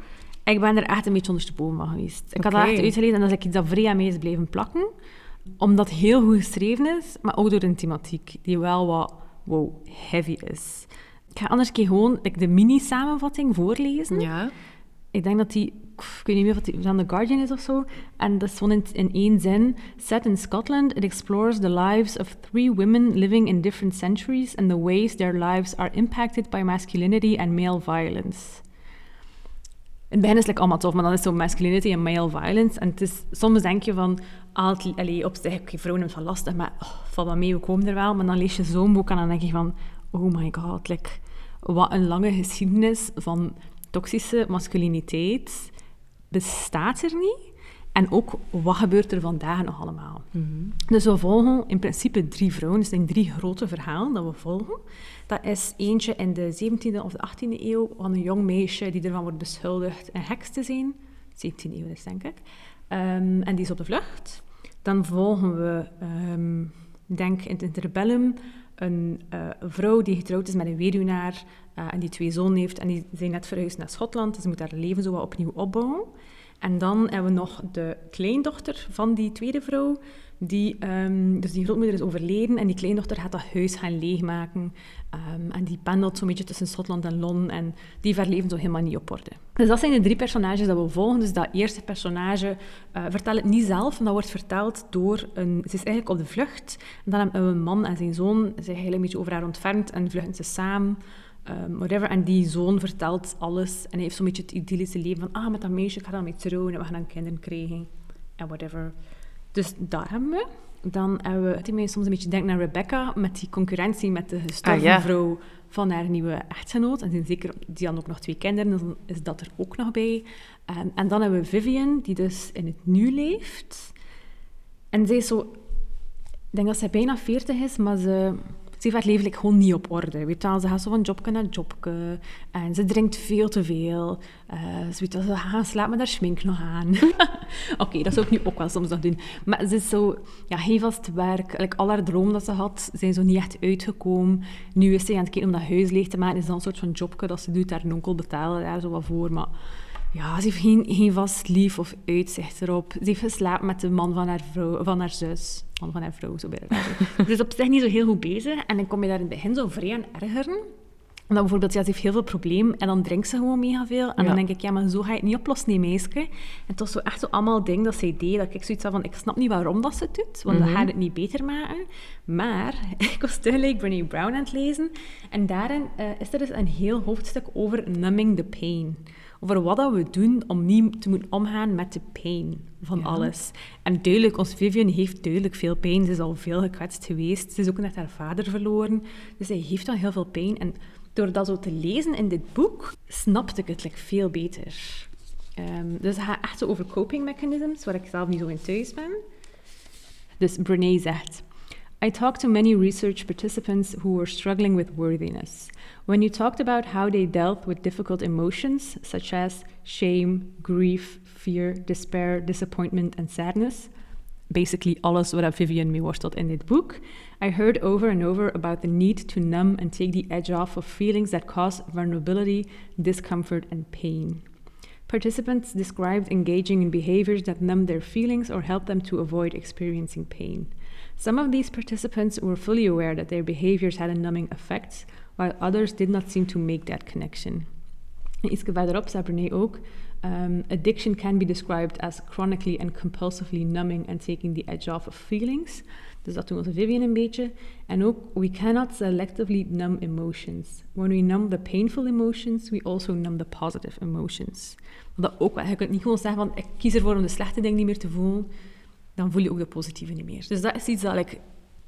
C: ik ben er echt een beetje ondersteboven van geweest. Ik had dat echt uitgelezen en dat is iets dat vrij aan mij is blijven plakken. Omdat het heel goed geschreven is, maar ook door een thematiek die wel wat wow, heavy is. Ik ga anders keer gewoon de mini-samenvatting voorlezen.
B: Ja.
C: Ik denk dat die, ik weet niet meer of die van The Guardian is of zo. En dat gewoon in, in één zin. Set in Scotland, it explores the lives of three women living in different centuries and the ways their lives are impacted by masculinity and male violence het begin is like allemaal tof, maar dan is zo masculinity en male violence. En het soms denk je van, ah, allee, op zich, okay, vrouwen hebben van lastig, maar oh, val wat mee, we komen er wel. Maar dan lees je zo'n boek en dan denk je van, oh my god, wat een lange geschiedenis van toxische masculiniteit bestaat er niet. En ook, wat gebeurt er vandaag nog allemaal? Mm Dus we volgen in principe drie vrouwen. Dus zijn drie grote verhalen dat we volgen. Dat is eentje in de 17e of de 18e eeuw van een jong meisje die ervan wordt beschuldigd een heks te zijn. 17e eeuw is, denk ik. Um, en die is op de vlucht. Dan volgen we, um, denk in het interbellum, een uh, vrouw die getrouwd is met een weduwnaar uh, en die twee zonen heeft. En die zijn net verhuisd naar Schotland, dus ze moet haar leven zo wat opnieuw opbouwen. En dan hebben we nog de kleindochter van die tweede vrouw. Die, um, dus die grootmoeder is overleden en die kleindochter gaat dat huis gaan leegmaken. Um, en die pendelt zo'n beetje tussen Schotland en Londen en die verleven zo helemaal niet op orde. Dus dat zijn de drie personages dat we volgen. Dus dat eerste personage uh, vertelt het niet zelf, maar dat wordt verteld door een... Ze is eigenlijk op de vlucht. En dan hebben we een man en zijn zoon zich een beetje over haar ontfermd en vluchten ze samen. Um, whatever. En die zoon vertelt alles. En hij heeft zo'n beetje het idyllische leven van... Ah, met dat meisje, ik ga dan mee trouwen en we gaan dan kinderen krijgen. En whatever. Dus daar hebben we. Dan hebben we... Die mij soms een beetje denken naar Rebecca... met die concurrentie met de gestorven ah, vrouw van haar nieuwe echtgenoot. En zeker, die dan ook nog twee kinderen, dus dan is dat er ook nog bij. Um, en dan hebben we Vivian, die dus in het nu leeft. En zij is zo... Ik denk dat zij bijna 40 is, maar ze ze heeft haar leven gewoon niet op orde. Weet ze gaat zo van jobke naar jobke. En ze drinkt veel te veel. Uh, ze, weet, ze gaat slapen met haar schmink nog aan. Oké, dat zou ik nu ook wel soms nog doen. Maar ze is zo... Ja, vast werk. Al haar dromen dat ze had, zijn zo niet echt uitgekomen. Nu is ze aan het kijken om dat huis leeg te maken. Is dan een soort van jobke dat ze doet. Haar onkel betalen daar zo wat voor. Maar ja, ze heeft geen, geen vast lief of uitzicht erop. Ze heeft geslapen met de man van haar, vrouw, van haar zus. Man van haar vrouw, zo bij de Dus op zich niet zo heel goed bezig. En dan kom je daar in het begin zo vrij aan ergeren. Omdat bijvoorbeeld, ja, ze heeft heel veel problemen en dan drinkt ze gewoon mega veel. En dan denk ik, ja, maar zo ga je het niet oplossen, nee, meisje. En het was zo echt zo allemaal dingen dat zij deed, dat ik zoiets had van, ik snap niet waarom dat ze het doet, want mm dat gaat het niet beter maken. Maar ik was tegelijk Brené Brown aan het lezen. En daarin uh, is er dus een heel hoofdstuk over numbing the pain over wat dat we doen om niet te moeten omgaan met de pijn van alles. En duidelijk, ons Vivian heeft duidelijk veel pijn. Ze is al veel gekwetst geweest. Ze is ook net haar vader verloren. Dus zij heeft al heel veel pijn. En door dat zo te lezen in dit boek, snapte ik het like, veel beter. Um, dus het gaat echt over coping mechanisms, waar ik zelf niet zo in thuis ben. Dus Brene zegt... I talked to many research participants who were struggling with worthiness. When you talked about how they dealt with difficult emotions such as shame, grief, fear, despair, disappointment, and sadness, basically alles wat Vivian mee worstelt in dit boek, I heard over and over about the need to numb and take the edge off of feelings that cause vulnerability, discomfort, and pain. Participants described engaging in behaviors that numb their feelings or help them to avoid experiencing pain. Some of these participants were fully aware that their behaviors had a numbing effect, while others did not seem to make that connection. Iets verderop zei ook, um, addiction can be described as chronically and compulsively numbing and taking the edge off of feelings. Dus dat doen onze Vivian een beetje. En ook, we cannot selectively numb emotions. When we numb the painful emotions, we also numb the positive emotions. Dat ook wel, je kunt niet gewoon zeggen van, ik kies ervoor om de slechte dingen niet meer te voelen dan voel je ook de positieve niet meer. Dus dat is iets dat. Ik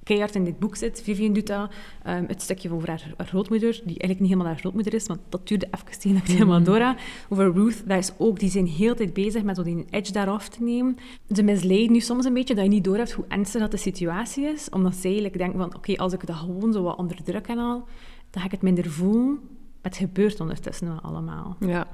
C: keihard in dit boek zit. Vivian doet dat. Ehm, het stukje over haar, grootmoeder, die eigenlijk niet helemaal haar grootmoeder is, want dat duurde even tegen dat ik het helemaal door had. Over Ruth, dat is ook, die zijn heel tijd bezig met zo die edge daaraf te nemen. Ze misleiden nu soms een beetje dat je niet doorhebt hoe ernstig dat de situatie is, omdat ze eigenlijk denken van, oké, als ik dat gewoon zo wat onder druk en al, dan ga ik het minder voelen. Het gebeurt ondertussen wel allemaal.
B: Ja.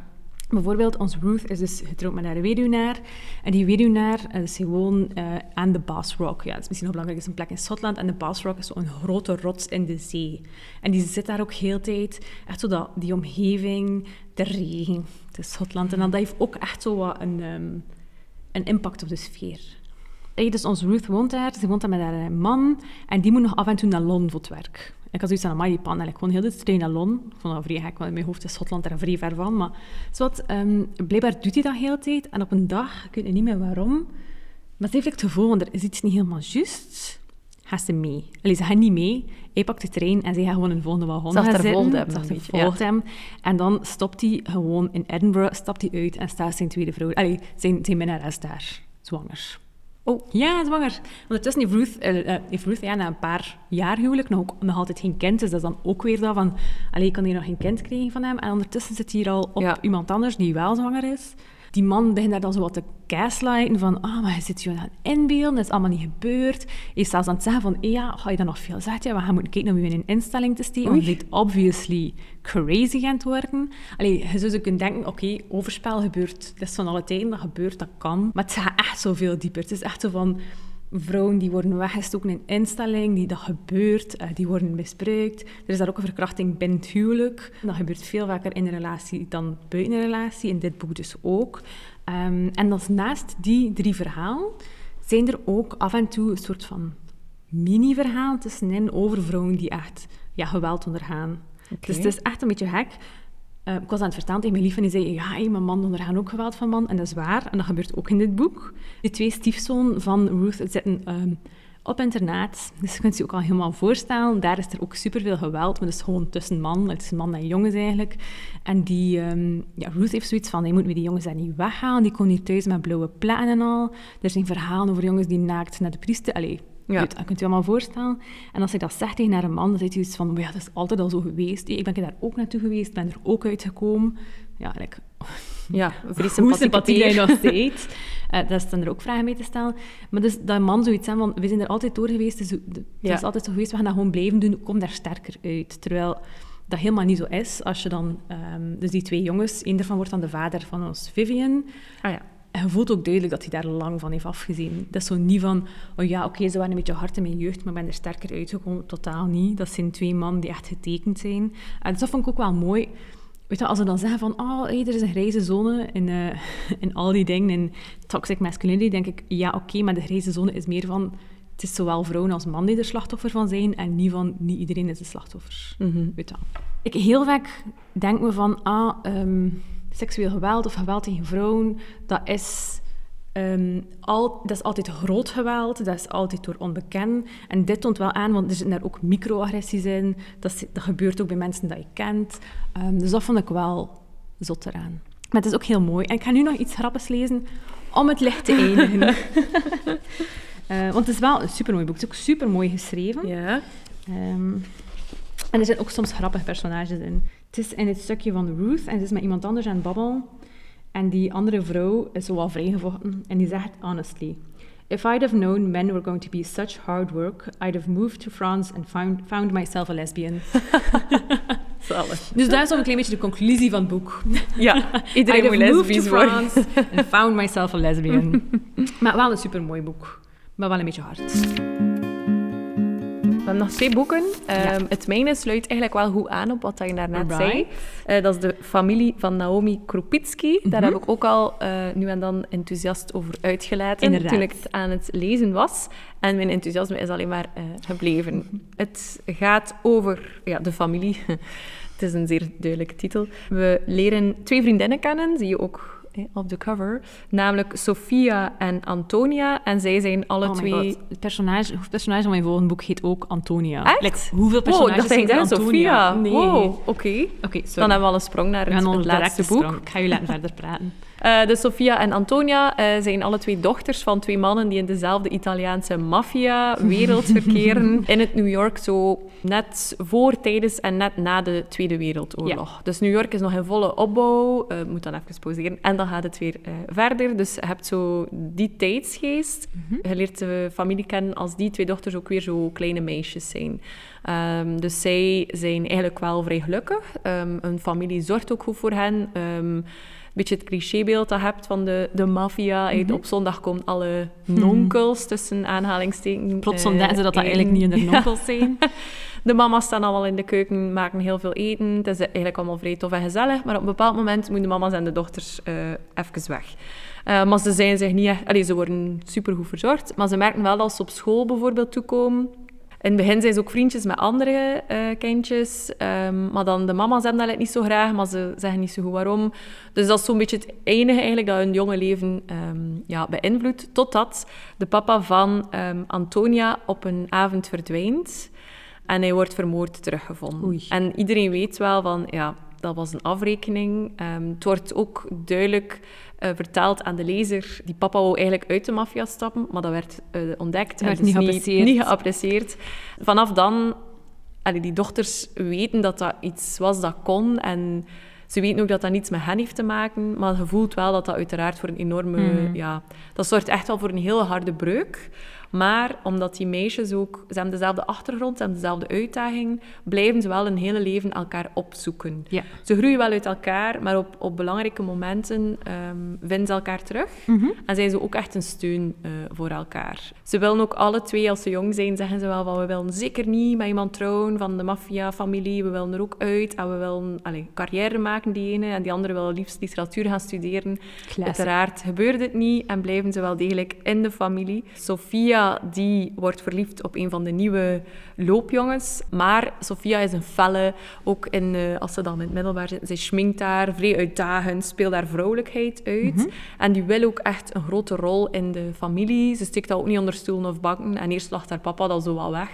C: Bijvoorbeeld, ons Ruth is dus getrouwd met haar weduwnaar. En die weduwnaar is gewoon uh, aan de Bass Rock. Ja, dat is misschien nog belangrijk, is een plek in Schotland. En de Bass Rock is zo'n grote rots in de zee. En die zit daar ook heel tijd. Echt zo dat, die omgeving, de regen, het is Schotland. En dan, dat heeft ook echt zo wat een, um, een impact op de sfeer. Hey, dus ons Ruth woont daar. Ze woont daar met haar man. En die moet nog af en toe naar Londen voor het werk. Ik had zoiets aan, amai, die pan, ik gewoon heel trein naar Londen. Ik vond dat vrij gek, want in mijn hoofd is Schotland daar vrij ver van. Maar wat, um, blijkbaar doet hij dat heel tijd. En op een dag, ik weet niet meer waarom, maar ze heeft het gevoel, want er is iets niet helemaal juist, gaat ze mee. Allee, ze gaat niet mee. Hij pakt de trein en ze gaat gewoon in de volgende wagon
B: Zag
C: gaan
B: volgt
C: hem. volgt hem. En dan stopt hij gewoon in Edinburgh, stapt hij uit en staat zijn tweede vrouw, allee, zijn, zijn minnares daar, zwanger. Oh, ja, zwanger. Ondertussen heeft Ruth, uh, heeft Ruth ja, na een paar jaar huwelijk nog, ook, nog altijd geen kind. Dus dat is dan ook weer dat van... Allee, ik kan hier nog geen kind krijgen van hem. En ondertussen zit hij hier al op iemand anders die wel zwanger is die man begint daar dan zo wat te gaslighten van ah, maar je zit je aan het inbeelden, dat is allemaal niet gebeurd. Hij is zelfs aan het zeggen van, ja, ga je dan nog veel zeggen? We gaan moeten kijken om je in een instelling te steken, want het obviously crazy gaan worden. Allee, je zou zo kunnen denken, oké, overspel gebeurt, dat is van alle tijden, dat gebeurt, dat kan. Maar het gaat echt zoveel dieper. Het is echt zo van vrouwen die worden weggestoken in instelling, die dat gebeurt, uh, die worden misbruikt. Er is daar ook een verkrachting binnen het huwelijk. Dat gebeurt veel vaker in een relatie dan buiten een relatie, in dit boek dus ook. Um, en dat naast die drie verhalen zijn er ook af en toe een soort van mini-verhaal tussenin over vrouwen die echt ja, geweld ondergaan. Dus het is echt een beetje gek. Uh, ik was aan het vertellen tegen mijn lief en die zei, ja, mijn man ondergaan ook geweld van man. En dat is waar, en dat gebeurt ook in dit boek. Die twee stiefzoon van Ruth zitten um, op internaat. Dus je kunt je ook al helemaal voorstellen. Daar is er ook superveel geweld, maar het is gewoon tussen man. Het is man en jongens eigenlijk. En die, um, ja, Ruth heeft zoiets van, je moet met die jongens daar niet weghalen. Die komen hier thuis met blauwe platen en al. Er zijn verhalen over jongens die naakt naar de priester... ja. dat kunt je allemaal voorstellen. En als hij dat zegt tegen een man, dan zegt hij iets van, ja, dat is altijd al zo geweest. Ik ben daar ook naartoe geweest, ben er ook uitgekomen. Ja, like,
B: ja
C: hoe sympathie jij nog steeds. Uh, dat is dan er ook vragen mee te stellen. Maar dus dat man zoiets aan van, we zijn er altijd door geweest, dus het is altijd zo geweest, we gaan dat gewoon blijven doen, kom daar sterker uit. Terwijl dat helemaal niet zo is. Als je dan, um, dus die twee jongens, één daarvan wordt dan de vader van ons Vivian.
B: Ah ja
C: je voelt ook duidelijk dat hij daar lang van heeft afgezien. Dat is zo niet van, oh ja, oké, ze waren een beetje hard in mijn jeugd, maar ik ben er sterker uitgekomen. Totaal niet. Dat zijn twee mannen die echt getekend zijn. En dus dat vond ik ook wel mooi. Weet je, als ze dan zeggen van, oh, hey, er is een grijze zone in, uh, in al die dingen, in toxic masculinity, denk ik, ja, oké, maar de grijze zone is meer van, het is zowel vrouwen als mannen die er slachtoffer van zijn, en niet van, niet iedereen is een slachtoffer.
B: Mm
C: Weet je Ik heel vaak denk me van, ah, um, seksueel geweld of geweld tegen vrouwen, dat is, um, al, dat is altijd groot geweld, dat is altijd door onbekend. En dit toont wel aan, want er zitten daar ook microagressies in. Dat, dat gebeurt ook bij mensen dat je kent. Um, dus dat vond ik wel zot eraan. Maar het is ook heel mooi. En ik ga nu nog iets grappigs lezen om het licht te eindigen. uh, want het is wel een supermooi boek. Het is ook supermooi geschreven.
B: Ja.
C: Um, en er zijn ook soms grappige personages in. Het is in het stukje van Ruth en ze is met iemand anders aan het babbelen. En die andere vrouw is zo wel vrijgevochten en die zegt honestly... If I'd have known men were going to be such hard work, I'd have moved to France and found, found myself a lesbian. dus daar is ook een klein beetje de conclusie van het boek.
B: Ja, iedereen moet lesbisch
C: worden. France and found myself a lesbian. maar wel een supermooi boek. Maar wel een beetje hard.
B: We hebben nog twee boeken. Um, Het mijne sluit eigenlijk wel goed aan op wat je daarnet right. zei. Uh, dat is de familie van Naomi Kropitsky. Mm -hmm. Daar mhm. heb ik ook al uh, nu en dan enthousiast over uitgelaten Inderdaad. toen ik het aan het lezen was. En mijn enthousiasme is alleen maar uh, gebleven. Mm -hmm. Het gaat over ja, de familie. het is een zeer duidelijke titel. We leren twee vriendinnen kennen, die je ook op de cover. Namelijk Sofia en Antonia. En zij zijn alle
C: Oh
B: twee...
C: god. Het personage, het hoofdpersonage van mijn volgende boek heet ook Antonia.
B: Echt?
C: Like, hoeveel
B: Oh,
C: personages
B: dat denk
C: zijn er
B: Sofia.
C: Nee.
B: Wow, oké.
C: Oké,
B: Dan hebben we al een sprong naar het, het laatste boek.
C: Ik ga jullie laten verder praten.
B: Eh, dus Sofia en Antonia eh, zijn alle twee dochters van twee mannen die in dezelfde Italiaanse maffia-wereld verkeren. In het New York zo net voor, tijdens en net na de Tweede Wereldoorlog. Dus New York is nog in volle opbouw. Eh moet dan even pauzeren. En dan gaat het weer verder. Dus je hebt zo die tijdsgeest. Je leert de familie kennen als die twee dochters ook weer zo kleine meisjes zijn. Ehm, dus zij zijn eigenlijk wel vrij gelukkig. Ehm hun familie zorgt ook goed voor hen. Ehm, beetje het clichébeeld dat je hebt van de, de maffia.
C: Mhm.
B: Op zondag komen alle nonkels, tussen aanhalingstekens.
C: Plots
B: eh,
C: ontdekken ze dat dat
B: in.
C: eigenlijk niet hun nonkels zijn.
B: De mama's staan allemaal in de keuken, maken heel veel eten. Het is eigenlijk allemaal vrij tof en gezellig. Maar op een bepaald moment moeten de mama's en de dochters eh even weg. Eh, maar ze zijn zich niet echt... Allee, ze worden supergoed verzorgd. Maar ze merken wel dat als ze op school bijvoorbeeld toekomen... In het begin zijn ze ook vriendjes met andere eh, kindjes. ehm, maar dan de mama's hebben dat niet zo graag, maar ze zeggen niet zo goed waarom. Dus dat is zo'n beetje het enige eigenlijk dat hun jonge leven ehm, ja, beïnvloedt. Totdat de papa van ehm, Antonia op een avond verdwijnt. En hij wordt vermoord teruggevonden.
C: Oei.
B: En iedereen weet wel van, ja, dat was een afrekening. Ehm, het wordt ook duidelijk eh, verteld aan de lezer. Die papa wou eigenlijk uit de maffia stappen, maar dat werd eh, ontdekt. en
C: werd
B: dus
C: niet geapprecieerd.
B: Niet geapprecieerd. Vanaf dan, allee, die dochters weten dat dat iets was dat kon. En ze weten ook dat dat niets met hen heeft te maken. Maar je voelt wel dat dat uiteraard voor een enorme...
C: Mhm.
B: Ja, dat zorgt echt wel voor een hele harde breuk. Maar omdat die meisjes ook... Ze hebben dezelfde achtergrond, ze hebben dezelfde uitdaging, blijven ze wel een hele leven elkaar opzoeken.
C: Ja.
B: Ze groeien wel uit elkaar, maar op, op belangrijke momenten ehm, vinden ze elkaar terug.
C: Mhm.
B: En zijn ze ook echt een steun eh, voor elkaar. Ze willen ook alle twee, als ze jong zijn, zeggen ze wel van we willen zeker niet met iemand trouwen van de maffia-familie. We willen er ook uit en we willen allee, carrière maken, die ene. En die andere wil liefst literatuur gaan studeren. Uiteraard gebeurt het niet en blijven ze wel degelijk in de familie. Sophia, die wordt verliefd op een van de nieuwe loopjongens. Maar Sophia is een felle, ook in, eh, als ze dan in het middelbaar zit. Zij schminkt daar, vrij uitdagend, speelt daar vrouwelijkheid uit. En die wil ook echt een grote rol in de familie. Ze steekt dat ook niet onder stoelen of banken. En eerst lacht haar papa dat zo wel weg.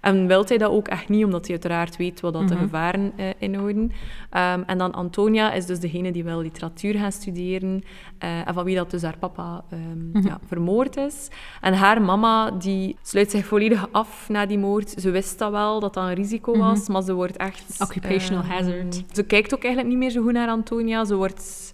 B: En wil hij dat ook echt niet, omdat hij uiteraard weet wat dat de gevaren eh, inhouden. Ehm, en dan Antonia is dus degene die wil literatuur gaan studeren. eh, en van wie dat dus haar papa ehm, ja, vermoord is. En haar mama die sluit zich volledig af na die moord. Ze wist dat wel, dat dat een risico was. Maar ze wordt echt...
C: Occupational
B: ehm,
C: hazard.
B: Ze kijkt ook eigenlijk niet meer zo goed naar Antonia. Ze wordt...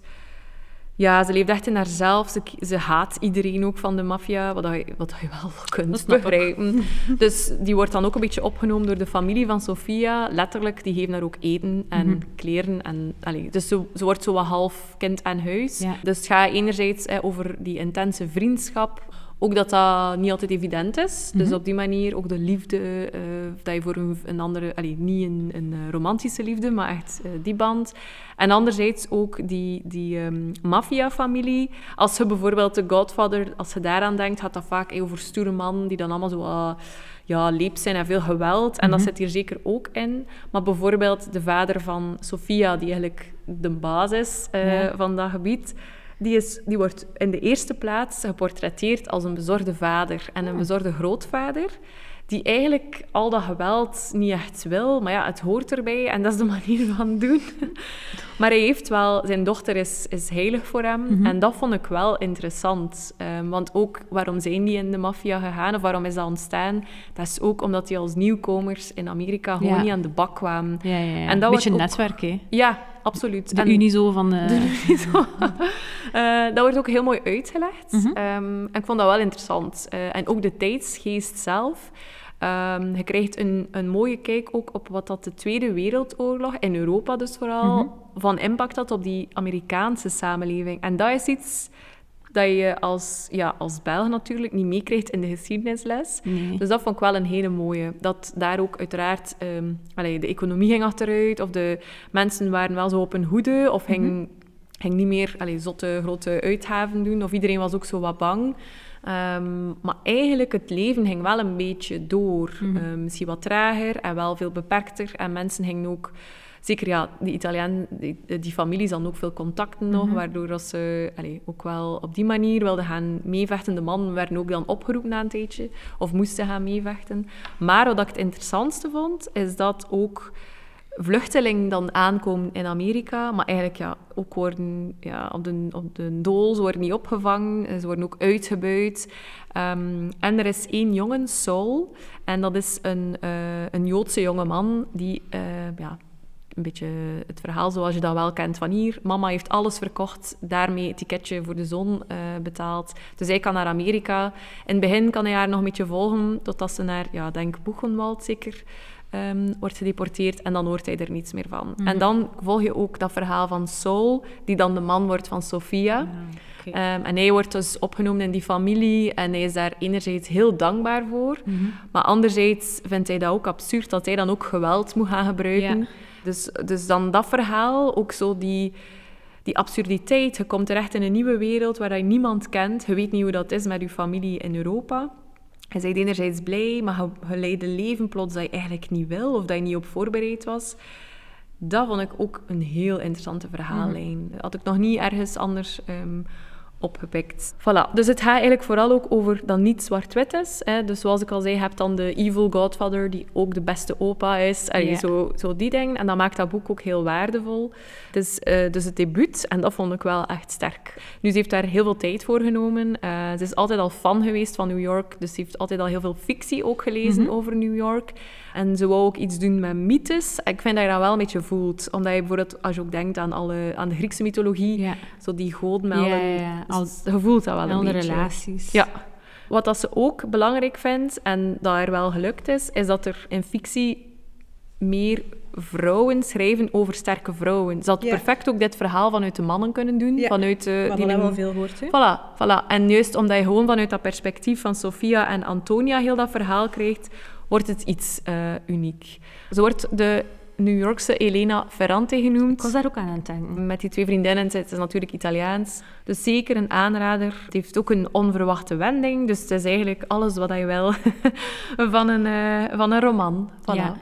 B: Ja, ze leeft echt in haarzelf. Ze, ze haat iedereen ook van de maffia, wat, je, wat je wel kunt begrijpen. Dus die wordt dan ook een beetje opgenomen door de familie van Sofia. Letterlijk, die geven haar ook eten en
C: Mhm.
B: kleren. En, allee, dus ze, ze wordt zo wat half kind aan huis.
C: Ja.
B: Dus het gaat enerzijds eh, over die intense vriendschap. Ook dat dat niet altijd evident is. Dus
C: Mhm.
B: op die manier ook de liefde, eh, dat je voor een, een andere... Allee, niet een, een eh, romantische liefde, maar echt eh, die band. En anderzijds ook die, die ehm, maffia-familie. Als je bijvoorbeeld de Godfather, als je daaraan denkt, gaat dat vaak over stoere mannen die dan allemaal zo... ah, ja, leep zijn en veel geweld. En dat
C: Mhm.
B: zit hier zeker ook in. Maar bijvoorbeeld de vader van Sofia, die eigenlijk de baas is
C: Ja.
B: van dat gebied... Die, is, die wordt in de eerste plaats geportretteerd als een bezorgde vader en een bezorgde grootvader. Die eigenlijk al dat geweld niet echt wil. Maar ja, het hoort erbij en dat is de manier van doen. Maar hij heeft wel... Zijn dochter is, is heilig voor hem. En dat vond ik wel interessant. Ehm, want ook, waarom zijn die in de maffia gegaan? Of waarom is dat ontstaan? Dat is ook omdat die als nieuwkomers in Amerika gewoon
C: Ja.
B: niet aan de bak kwamen.
C: Ja, ja.
B: En dat
C: Beetje
B: ook-
C: netwerk, hè.
B: Ja, absoluut.
C: De
B: En-
C: Unizo van de...
B: Zo. Eh, dat wordt ook heel mooi uitgelegd.
C: Mhm.
B: Ehm, en ik vond dat wel interessant. Eh, en ook de tijdsgeest zelf. Ehm, je krijgt een, een mooie kijk ook op wat dat de Tweede Wereldoorlog, in Europa dus vooral,
C: Mhm.
B: van impact had op die Amerikaanse samenleving. En dat is iets dat je als, ja, als Belg natuurlijk niet meekrijgt in de geschiedenisles.
C: Nee.
B: Dus dat vond ik wel een hele mooie. Dat daar ook uiteraard... allee, de economie ging achteruit, of de mensen waren wel zo op hun hoede, of ging, ging niet meer allee, zotte grote uitgaven doen, of iedereen was ook zo wat bang. Ehm, maar eigenlijk, het leven ging wel een beetje door. Ehm, misschien wat trager en wel veel beperkter. En mensen gingen ook zeker ja, die Italiaan, die, die families dan ook veel contacten nog,
C: Mhm.
B: waardoor dat ze ook wel op die manier wilden gaan meevechten. De mannen werden ook dan opgeroepen na een tijdje, of moesten gaan meevechten. Maar wat ik het interessantste vond, is dat ook vluchtelingen dan aankomen in Amerika, maar eigenlijk ja, ook worden ja, op, de, op de dool, ze worden niet opgevangen, ze worden ook uitgebuit. Ehm, en er is één jongen, Saul, en dat is een, eh, een Joodse jongeman die eh, ja, een beetje het verhaal zoals je dat wel kent van hier. Mama heeft alles verkocht, daarmee het ticketje voor de zon eh, betaald. Dus hij kan naar Amerika. In het begin kan hij haar nog een beetje volgen, totdat ze naar, ja, denk Boegenwald zeker, ehm, wordt gedeporteerd. En dan hoort hij er niets meer van. En dan volg je ook dat verhaal van Saul, die dan de man wordt van Sophia. Ehm, en hij wordt dus opgenomen in die familie en hij is daar enerzijds heel dankbaar voor.
C: Mhm.
B: Maar anderzijds vindt hij dat ook absurd dat hij dan ook geweld moet gaan gebruiken.
C: Ja.
B: Dus, dus dan dat verhaal, ook zo die, die absurditeit. Je komt terecht in een nieuwe wereld waar je niemand kent. Je weet niet hoe dat is met je familie in Europa. Je bent enerzijds blij, maar je, leidt een leven plots dat je eigenlijk niet wil of dat je niet op voorbereid was. Dat vond ik ook een heel interessante verhaallijn. Dat had ik nog niet ergens anders ehm, opgepikt. Voilà. Dus het gaat eigenlijk vooral ook over dat niet zwart-wit is. Hè. Dus zoals ik al zei, je hebt dan de evil godfather, die ook de beste opa is. Allee,
C: Ja.
B: zo, zo die dingen. En dat maakt dat boek ook heel waardevol. Het is eh, dus het debuut, en dat vond ik wel echt sterk. Nu, ze heeft daar heel veel tijd voor genomen. Eh, ze is altijd al fan geweest van New York, dus ze heeft altijd al heel veel fictie ook gelezen
C: Mhm.
B: over New York. En ze wou ook iets doen met mythes. Ik vind dat je dat wel een beetje voelt. Omdat je bijvoorbeeld, als je ook denkt aan, alle, aan de Griekse mythologie,
C: Ja.
B: zo die godenmelden,
C: Ja, ja, ja.
B: als, je voelt dat wel een
C: Andere
B: beetje.
C: relaties.
B: Ja. Wat dat ze ook belangrijk vindt, en dat er wel gelukt is, is dat er in fictie meer vrouwen schrijven over sterke vrouwen. Ze had
C: Ja.
B: perfect ook dit verhaal vanuit de mannen kunnen doen.
C: Ja,
B: Vanuit de,
C: Wat
B: die
C: al
B: een-
C: wel veel hoort, hè?
B: Voilà, voilà. En juist omdat je gewoon vanuit dat perspectief van Sophia en Antonia heel dat verhaal krijgt, wordt het iets eh, uniek. Ze wordt de New Yorkse Elena Ferrante genoemd.
C: Ik was daar ook aan aan het denken.
B: Met die twee vriendinnen, het is natuurlijk Italiaans. Dus zeker een aanrader. Het heeft ook een onverwachte wending. Dus het is eigenlijk alles wat je wil van een, eh, van een roman. Voilà.
C: Ja.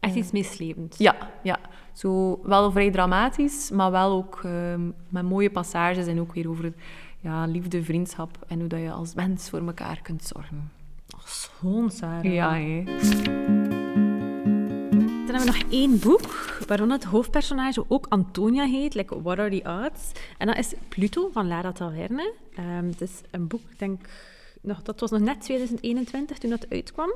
C: Echt iets meeslepends.
B: Ja, ja. Zo wel vrij dramatisch, maar wel ook ehm, met mooie passages en ook weer over ja, liefde, vriendschap en hoe dat je als mens voor elkaar kunt zorgen.
C: Schoon, Sarah.
B: Ja.
C: Dan hebben we nog één boek, waaronder het hoofdpersonage ook Antonia heet, like What Are the Odds? En dat is Pluto van Lara Taverne. Ehm, het is een boek, ik denk, nog, dat was nog net 2021 toen dat uitkwam.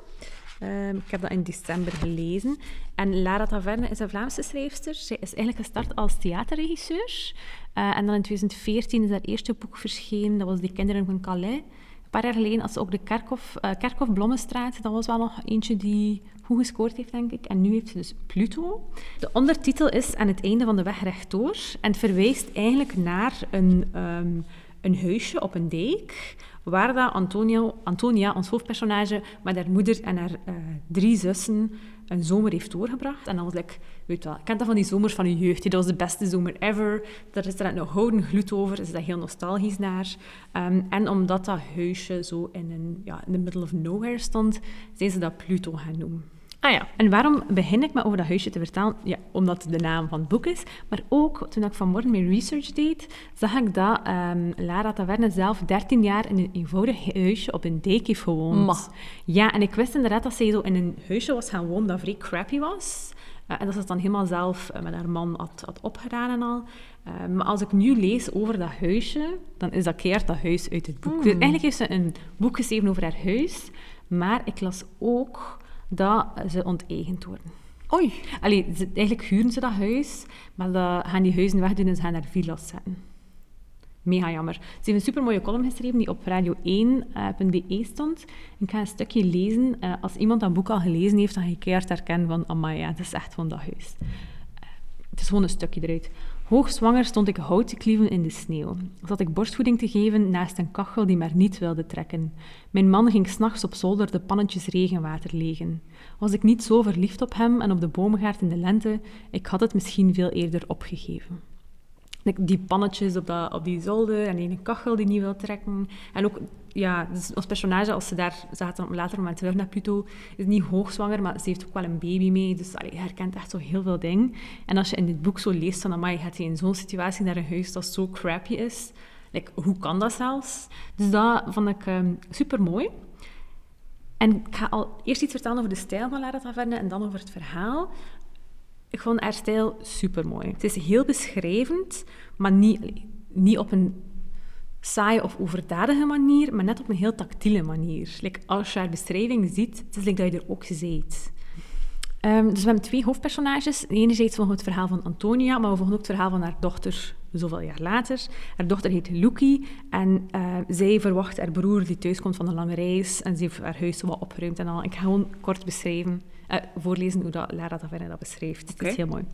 C: Ehm, ik heb dat in december gelezen. En Lara Taverne is een Vlaamse schrijfster. Zij is eigenlijk gestart als theaterregisseur. Eh, en dan in 2014 is haar eerste boek verschenen. Dat was De Kinderen van Calais. Een paar jaar geleden had ook de Kerkhof, eh, Kerkhof. Dat was wel nog eentje die goed gescoord heeft, denk ik. En nu heeft ze dus Pluto. De ondertitel is Aan het einde van de weg rechtdoor. En het verwijst eigenlijk naar een, ehm, een huisje op een dijk, waar dat Antonio, Antonia, ons hoofdpersonage, met haar moeder en haar eh, drie zussen een zomer heeft doorgebracht. En dan was ik, weet wel, kent dat van die zomers van je jeugd? Dat was de beste zomer ever. Daar is er nog gouden gloed over, is dat heel nostalgisch naar. Ehm, en omdat dat huisje zo in, een, ja, in the middle of nowhere stond, zijn ze dat Pluto gaan noemen.
B: Ah ja.
C: En waarom begin ik met over dat huisje te vertellen? Ja, omdat het de naam van het boek is. Maar ook, toen ik vanmorgen mijn research deed, zag ik dat ehm, Lara Taverne zelf 13 jaar in een eenvoudig huisje op een dijk heeft gewoond.
B: Ma.
C: Ja, en ik wist inderdaad dat zij zo in een huisje was gaan wonen dat vrij crappy was. Eh, en dat ze het dan helemaal zelf eh, met haar man had, had opgedaan en al. Eh, maar als ik nu lees over dat huisje, dan is dat keert dat huis uit het boek. Dus eigenlijk heeft ze een boek geschreven over haar huis. Maar ik las ook dat ze onteigend worden.
B: Oei.
C: Allee, ze, eigenlijk huren ze dat huis, maar dat gaan die huizen wegdoen en ze gaan naar villa's zetten. Mega jammer. Ze heeft een supermooie column geschreven die op radio1.be stond. Ik ga een stukje lezen. Eh, als iemand dat boek al gelezen heeft, dan ga je keihard herkennen van amai, ja, het is echt van dat huis. Eh, het is gewoon een stukje eruit. Hoogzwanger stond ik hout te klieven in de sneeuw. Zat ik borstvoeding te geven naast een kachel die maar niet wilde trekken. Mijn man ging s'nachts op zolder de pannetjes regenwater legen. Was ik niet zo verliefd op hem en op de boomgaard in de lente, ik had het misschien veel eerder opgegeven. Die pannetjes op, dat, op die zolder en een kachel die niet wil trekken. En ook ja, dus ons personage, als ze daar zaten later moment terug naar Pluto, is niet hoogzwanger, maar ze heeft ook wel een baby mee. Dus allee, herkent echt zo heel veel dingen. En als je in dit boek zo leest van, amai, gaat hij in zo'n situatie naar een huis dat zo crappy is? Like, hoe kan dat zelfs? Dus dat vond ik um, super mooi. En ik ga al eerst iets vertellen over de stijl van Lara Taverne en dan over het verhaal. Ik vond haar stijl super mooi. Het is heel beschrijvend, maar niet, niet op een saaie of overdadige manier, maar net op een heel tactiele manier. Like, als je haar beschrijving ziet, het is like dat je er ook ziet. Um, dus we hebben twee hoofdpersonages. Enerzijds volgen we het verhaal van Antonia, maar we volgen ook het verhaal van haar dochter zoveel jaar later. Haar dochter heet Luki en uh, zij verwacht haar broer die thuiskomt van een lange reis en ze heeft haar huis wat opgeruimd en al. Ik ga gewoon kort beschrijven, uh, voorlezen hoe dat Lara Taverne dat beschrijft. Okay. Het is heel mooi.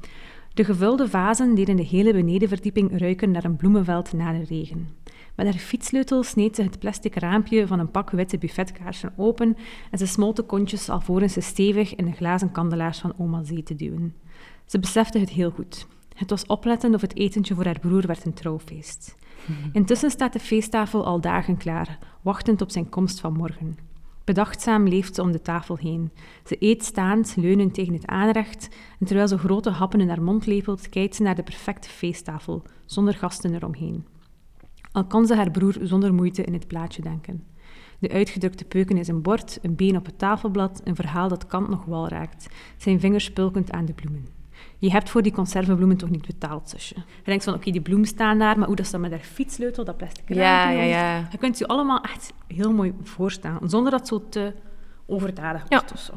C: De gevulde vazen deden de hele benedenverdieping ruiken naar een bloemenveld na de regen. Met haar fietssleutel sneed ze het plastic raampje van een pak witte buffetkaarsen open en ze smolt de kontjes alvorens ze stevig in de glazen kandelaars van oma Zee te duwen. Ze besefte het heel goed. Het was opletten of het etentje voor haar broer werd een trouwfeest. Intussen staat de feesttafel al dagen klaar, wachtend op zijn komst van morgen. Bedachtzaam leeft ze om de tafel heen. Ze eet staand, leunend tegen het aanrecht, en terwijl ze grote happen in haar mond lepelt, kijkt ze naar de perfecte feesttafel, zonder gasten eromheen. Al kan ze haar broer zonder moeite in het plaatje denken. De uitgedrukte peuken is een bord, een been op het tafelblad, een verhaal dat Kant nog wel raakt, zijn vingers spulkend aan de bloemen. Je hebt voor die conservebloemen toch niet betaald, zusje. Je denkt van, oké, die bloemen staan daar, maar hoe dat ze met haar fietssleutel, dat plastic
B: ja, ja, ja.
C: Je kunt je allemaal echt heel mooi voorstellen, zonder dat zo te overdadig wordt ja. of zo.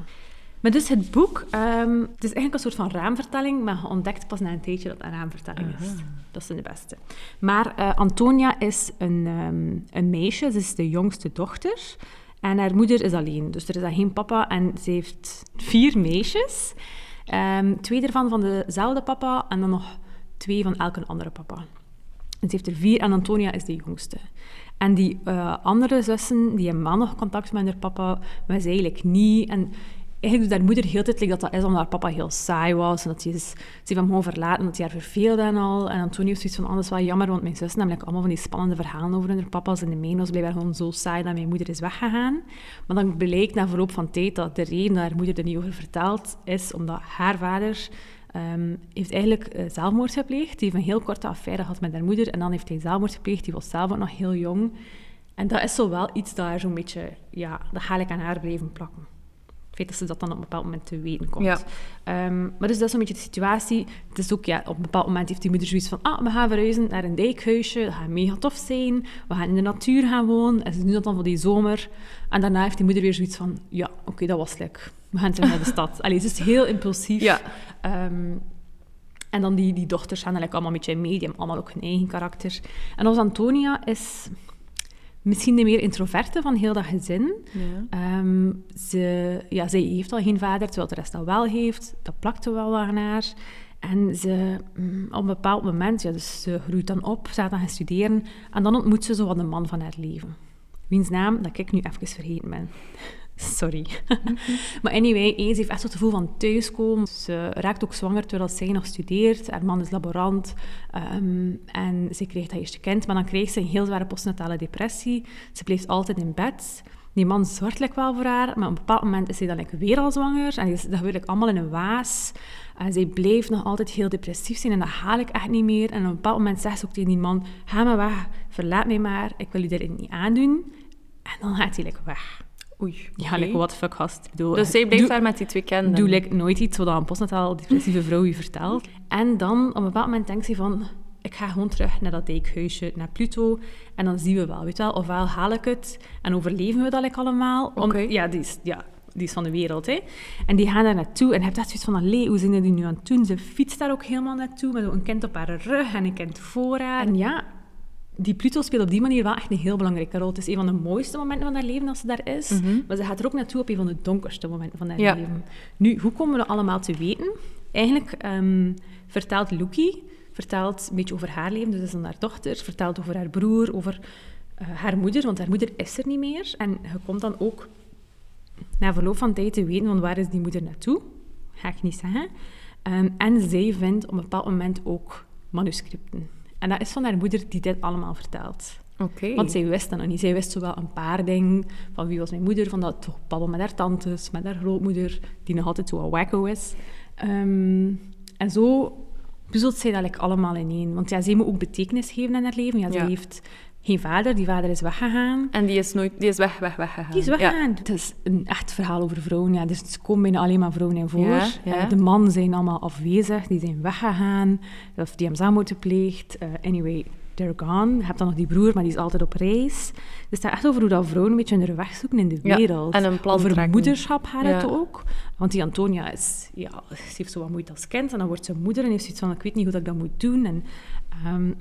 C: Maar dus het boek, um, het is eigenlijk een soort van raamvertelling, maar je ontdekt pas na een tijdje dat het een raamvertelling is. Dat is de beste. Maar uh, Antonia is een, um, een meisje, ze is de jongste dochter. En haar moeder is alleen, dus er is geen papa. En ze heeft vier meisjes. Um, twee daarvan van dezelfde papa en dan nog twee van elke andere papa. Ze heeft er vier en Antonia is de jongste. En die uh, andere zussen, die hebben nog contact met haar papa, maar zij eigenlijk niet. En eigenlijk doet haar moeder heel tijd dat dat is omdat haar papa heel saai was. En dat is, ze heeft hem gewoon verlaten, dat hij haar verveelde en al. En Antonio is zoiets van, dat is wel jammer, want mijn zus namelijk allemaal van die spannende verhalen over hun papa's. En de mijn blijkbaar gewoon zo saai dat mijn moeder is weggegaan. Maar dan bleek na verloop van tijd dat de reden dat haar moeder er niet over vertelt, is omdat haar vader... Um, heeft eigenlijk uh, zelfmoord gepleegd. Die heeft een heel korte affaire gehad met haar moeder. En dan heeft hij zelfmoord gepleegd. Die was zelf ook nog heel jong. En dat is zo wel iets dat haar zo'n beetje... Ja, dat ga ik aan haar blijven plakken feit dat ze dat dan op een bepaald moment te weten komt. Ja. Um, maar dus dat is een beetje de situatie. Het is ook, ja, op een bepaald moment heeft die moeder zoiets van, ah, we gaan verhuizen naar een dijkhuisje, dat gaat mega tof zijn, we gaan in de natuur gaan wonen, en ze doen dat dan voor die zomer. En daarna heeft die moeder weer zoiets van, ja, oké, dat was leuk. We gaan terug naar de stad. Allee, het is heel impulsief. Ja. Um, en dan die, die dochters gaan eigenlijk allemaal een beetje mee, die hebben allemaal ook hun eigen karakter. En als Antonia is misschien de meer introverte van heel dat gezin. Ja. Um, ze, ja, zij heeft al geen vader, terwijl de rest al wel heeft. Dat plakte wel wat naar. En ze, mm, op een bepaald moment, ja, dus ze groeit dan op, ze gaat dan gaan studeren. En dan ontmoet ze zo wat de man van haar leven. Wiens naam dat ik nu even vergeten ben. Sorry. maar anyway, eens heeft echt het gevoel van thuiskomen. Ze raakt ook zwanger terwijl zij nog studeert. Haar man is laborant. Ehm, en ze krijgt haar eerste kind. Maar dan krijgt ze een heel zware postnatale depressie. Ze blijft altijd in bed. Die man zorgt wel voor haar, maar op een bepaald moment is zij dan weer al zwanger. En dat wil ik allemaal in een waas. En zij blijft nog altijd heel depressief zijn en dat haal ik echt niet meer. En op een bepaald moment zegt ze ook tegen die man, ga maar weg, verlaat mij maar, ik wil u dit niet aandoen. En dan gaat hij weg.
B: Oei.
C: Ja, like, wat fuck gast.
B: Bedoel, dus zij blijft daar met die twee kinderen?
C: Doe like, nooit iets wat een postnataal depressieve vrouw je vertelt. En dan, op een bepaald moment denkt ze van... Ik ga gewoon terug naar dat dijkhuisje, naar Pluto. En dan zien we wel, weet wel. Ofwel haal ik het en overleven we dat like, allemaal. Om, Ja, die is... Ja, die is van de wereld. Hè. En die gaan daar naartoe en hebt echt zoiets van, allee, hoe zijn die nu aan het doen? Ze fietst daar ook helemaal naartoe, met een kind op haar rug en een kind voor haar. En ja, die Pluto speelt op die manier wel echt een heel belangrijke rol. Het is een van de mooiste momenten van haar leven als ze daar is. Mhm. Maar ze gaat er ook naartoe op een van de donkerste momenten van haar leven. Nu, hoe komen we dat allemaal te weten? Eigenlijk um, vertelt Luki vertelt een beetje over haar leven. Dus dat is dan haar dochter. Vertelt over haar broer, over uh, haar moeder. Want haar moeder is er niet meer. En je komt dan ook na verloop van tijd te weten van waar is die moeder naartoe. Ga ik niet zeggen. Um, en zij vindt op een bepaald moment ook manuscripten. En dat is van haar moeder die dit allemaal vertelt.
B: Oké.
C: Want zij wist dat nog niet. Zij wist zo wel een paar dingen. Van wie was mijn moeder, van dat toch babbel met haar tantes, met haar grootmoeder, die nog altijd zo wat wacko is. Ehm, en zo puzzelt zij dat like, allemaal ineen. Want ja, zij moet ook betekenis geven in haar leven. Ja, zij
B: Ja.
C: heeft geen vader, die vader is weggegaan.
B: En die is nooit... Die is weg, weg, weggegaan.
C: Die is weggegaan. Het is een echt verhaal over vrouwen. Ja. Dus er komen bijna alleen maar vrouwen in voor.
B: Ja, ja.
C: Eh, de mannen zijn allemaal afwezig, die zijn weggegaan. Of die hebben zelfmoord gepleegd. Eh, anyway, they're gone. Je hebt dan nog die broer, maar die is altijd op reis. Dus het gaat echt over hoe dat vrouwen een beetje hun weg zoeken in de
B: Ja,
C: wereld.
B: en een plan
C: Over
B: trekken.
C: moederschap gaat het
B: Ja.
C: ook. Want die Antonia is... Ja, ze heeft zo wat moeite als kind. En dan wordt ze moeder en heeft zoiets van... Ik weet niet hoe dat ik dat moet doen. En,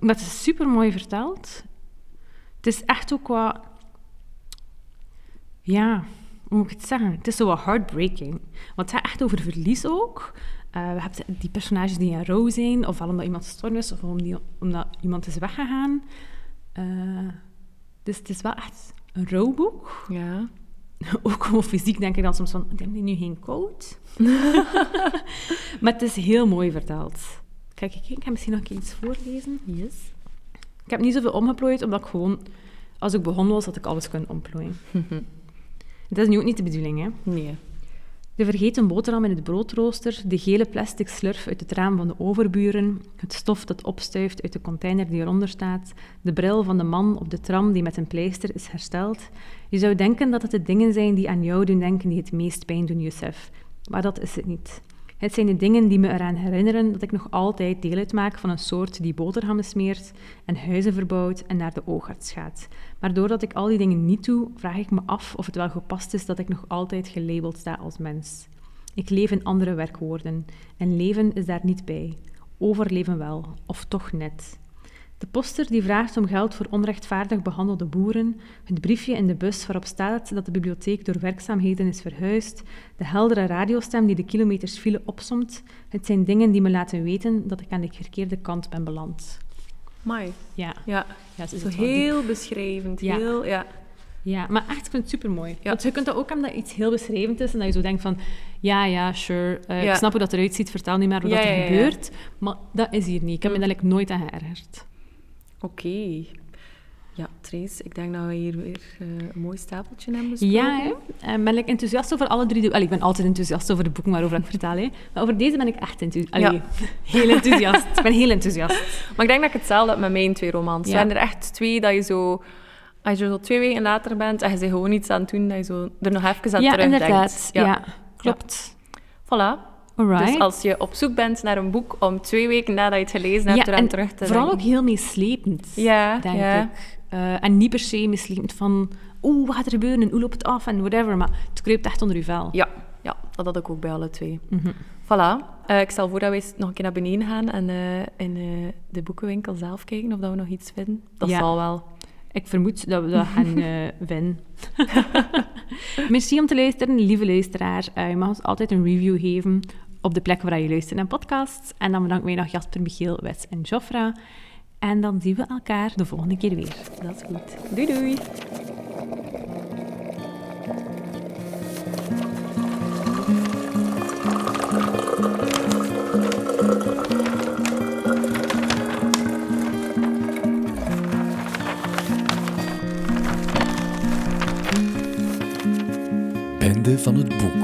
C: maar het is super mooi verteld. Het is echt ook wat... Ja, hoe moet ik het zeggen? Het is zo wat heartbreaking. Want het gaat echt over verlies ook. Eh, we hebben die personages die in rouw zijn, ofwel omdat iemand gestorven is, of omdat iemand is weggegaan. Eh, dus het is wel echt een rouwboek.
B: Ja.
C: Ook gewoon fysiek denk ik dan soms van, heb die nu geen koud? maar het is heel mooi verteld. Kijk, ik, ik ga misschien nog iets voorlezen.
B: Yes.
C: Ik heb niet zoveel omgeplooid, omdat ik gewoon... Als ik begonnen was, had ik alles kunnen omplooien. Dat is nu ook niet de bedoeling, hè.
B: Nee.
C: De vergeten boterham in het broodrooster, de gele plastic slurf uit het raam van de overburen, het stof dat opstuift uit de container die eronder staat, de bril van de man op de tram die met een pleister is hersteld. Je zou denken dat het de dingen zijn die aan jou doen denken die het meest pijn doen, Youssef. Maar dat is het niet. Het zijn de dingen die me eraan herinneren dat ik nog altijd deel uitmaak van een soort die boterhammen smeert en huizen verbouwt en naar de oogarts gaat. Maar doordat ik al die dingen niet doe, vraag ik me af of het wel gepast is dat ik nog altijd gelabeld sta als mens. Ik leef in andere werkwoorden en leven is daar niet bij. Overleven wel, of toch net. De poster die vraagt om geld voor onrechtvaardig behandelde boeren, het briefje in de bus waarop staat dat de bibliotheek door werkzaamheden is verhuisd, de heldere radiostem die de kilometers file opsomt, het zijn dingen die me laten weten dat ik aan de verkeerde kant ben beland.
B: Mai.
C: Ja,
B: Ja.
C: ja
B: Zo
C: diep.
B: heel beschrijvend.
C: Ja.
B: Heel... Ja.
C: Ja, maar echt, ik vind het supermooi.
B: Ja.
C: Want je kunt dat ook hebben dat iets heel beschrijvend is en dat je zo denkt van, ja, ja, sure, eh,
B: Ja.
C: ik snap hoe dat eruit ziet, vertel niet meer wat
B: Ja,
C: dat er gebeurt. Maar dat is hier niet. Ik heb me
B: Mm.
C: daar eigenlijk nooit aan geërgerd.
B: Oké. Ja, Trace, ik denk dat we hier weer eh, een mooi stapeltje hebben besproken.
C: Ja, hè. Eh, ben ik enthousiast over alle drie de... Allee, ik ben altijd enthousiast over de boeken waarover ik vertel, hè. Maar over deze ben ik echt enthousiast.
B: Ja.
C: Heel enthousiast. ik ben heel enthousiast.
B: Maar ik denk dat ik hetzelfde heb met mijn twee romans.
C: Ja.
B: Er zijn er echt twee dat je zo... Als je zo twee weken later bent en je bent gewoon iets aan het doen, dat je zo er nog even aan
C: ja,
B: terugdenkt.
C: inderdaad. Ja, klopt.
B: Voilà.
C: Alright.
B: Dus als je op zoek bent naar een boek om twee weken nadat je het gelezen hebt,
C: ja,
B: eraan terug te
C: vooral ook heel meeslepend,
B: Ja,
C: denk
B: ja.
C: ik. Eh, en niet per se misleidend van, oeh, wat gaat er gebeuren en hoe loopt het af en whatever. Maar het kruipt echt onder je vel.
B: Ja, ja, dat had ik ook bij alle twee.
C: Mhm.
B: Voilà. Eh, ik stel voor dat we eens nog een keer naar beneden gaan en eh, in de boekenwinkel zelf kijken of dat we nog iets vinden. Dat
C: Ja.
B: zal wel.
C: Ik vermoed dat we dat gaan vinden. Merci om te luisteren, lieve luisteraar. Je mag ons altijd een review geven op de plek waar je luistert naar podcasts. En dan bedanken wij nog Jasper, Michiel, Wes en Joffra. En dan zien we elkaar de volgende keer weer.
B: Dat is goed. Doei doei.
A: Bende van het boek.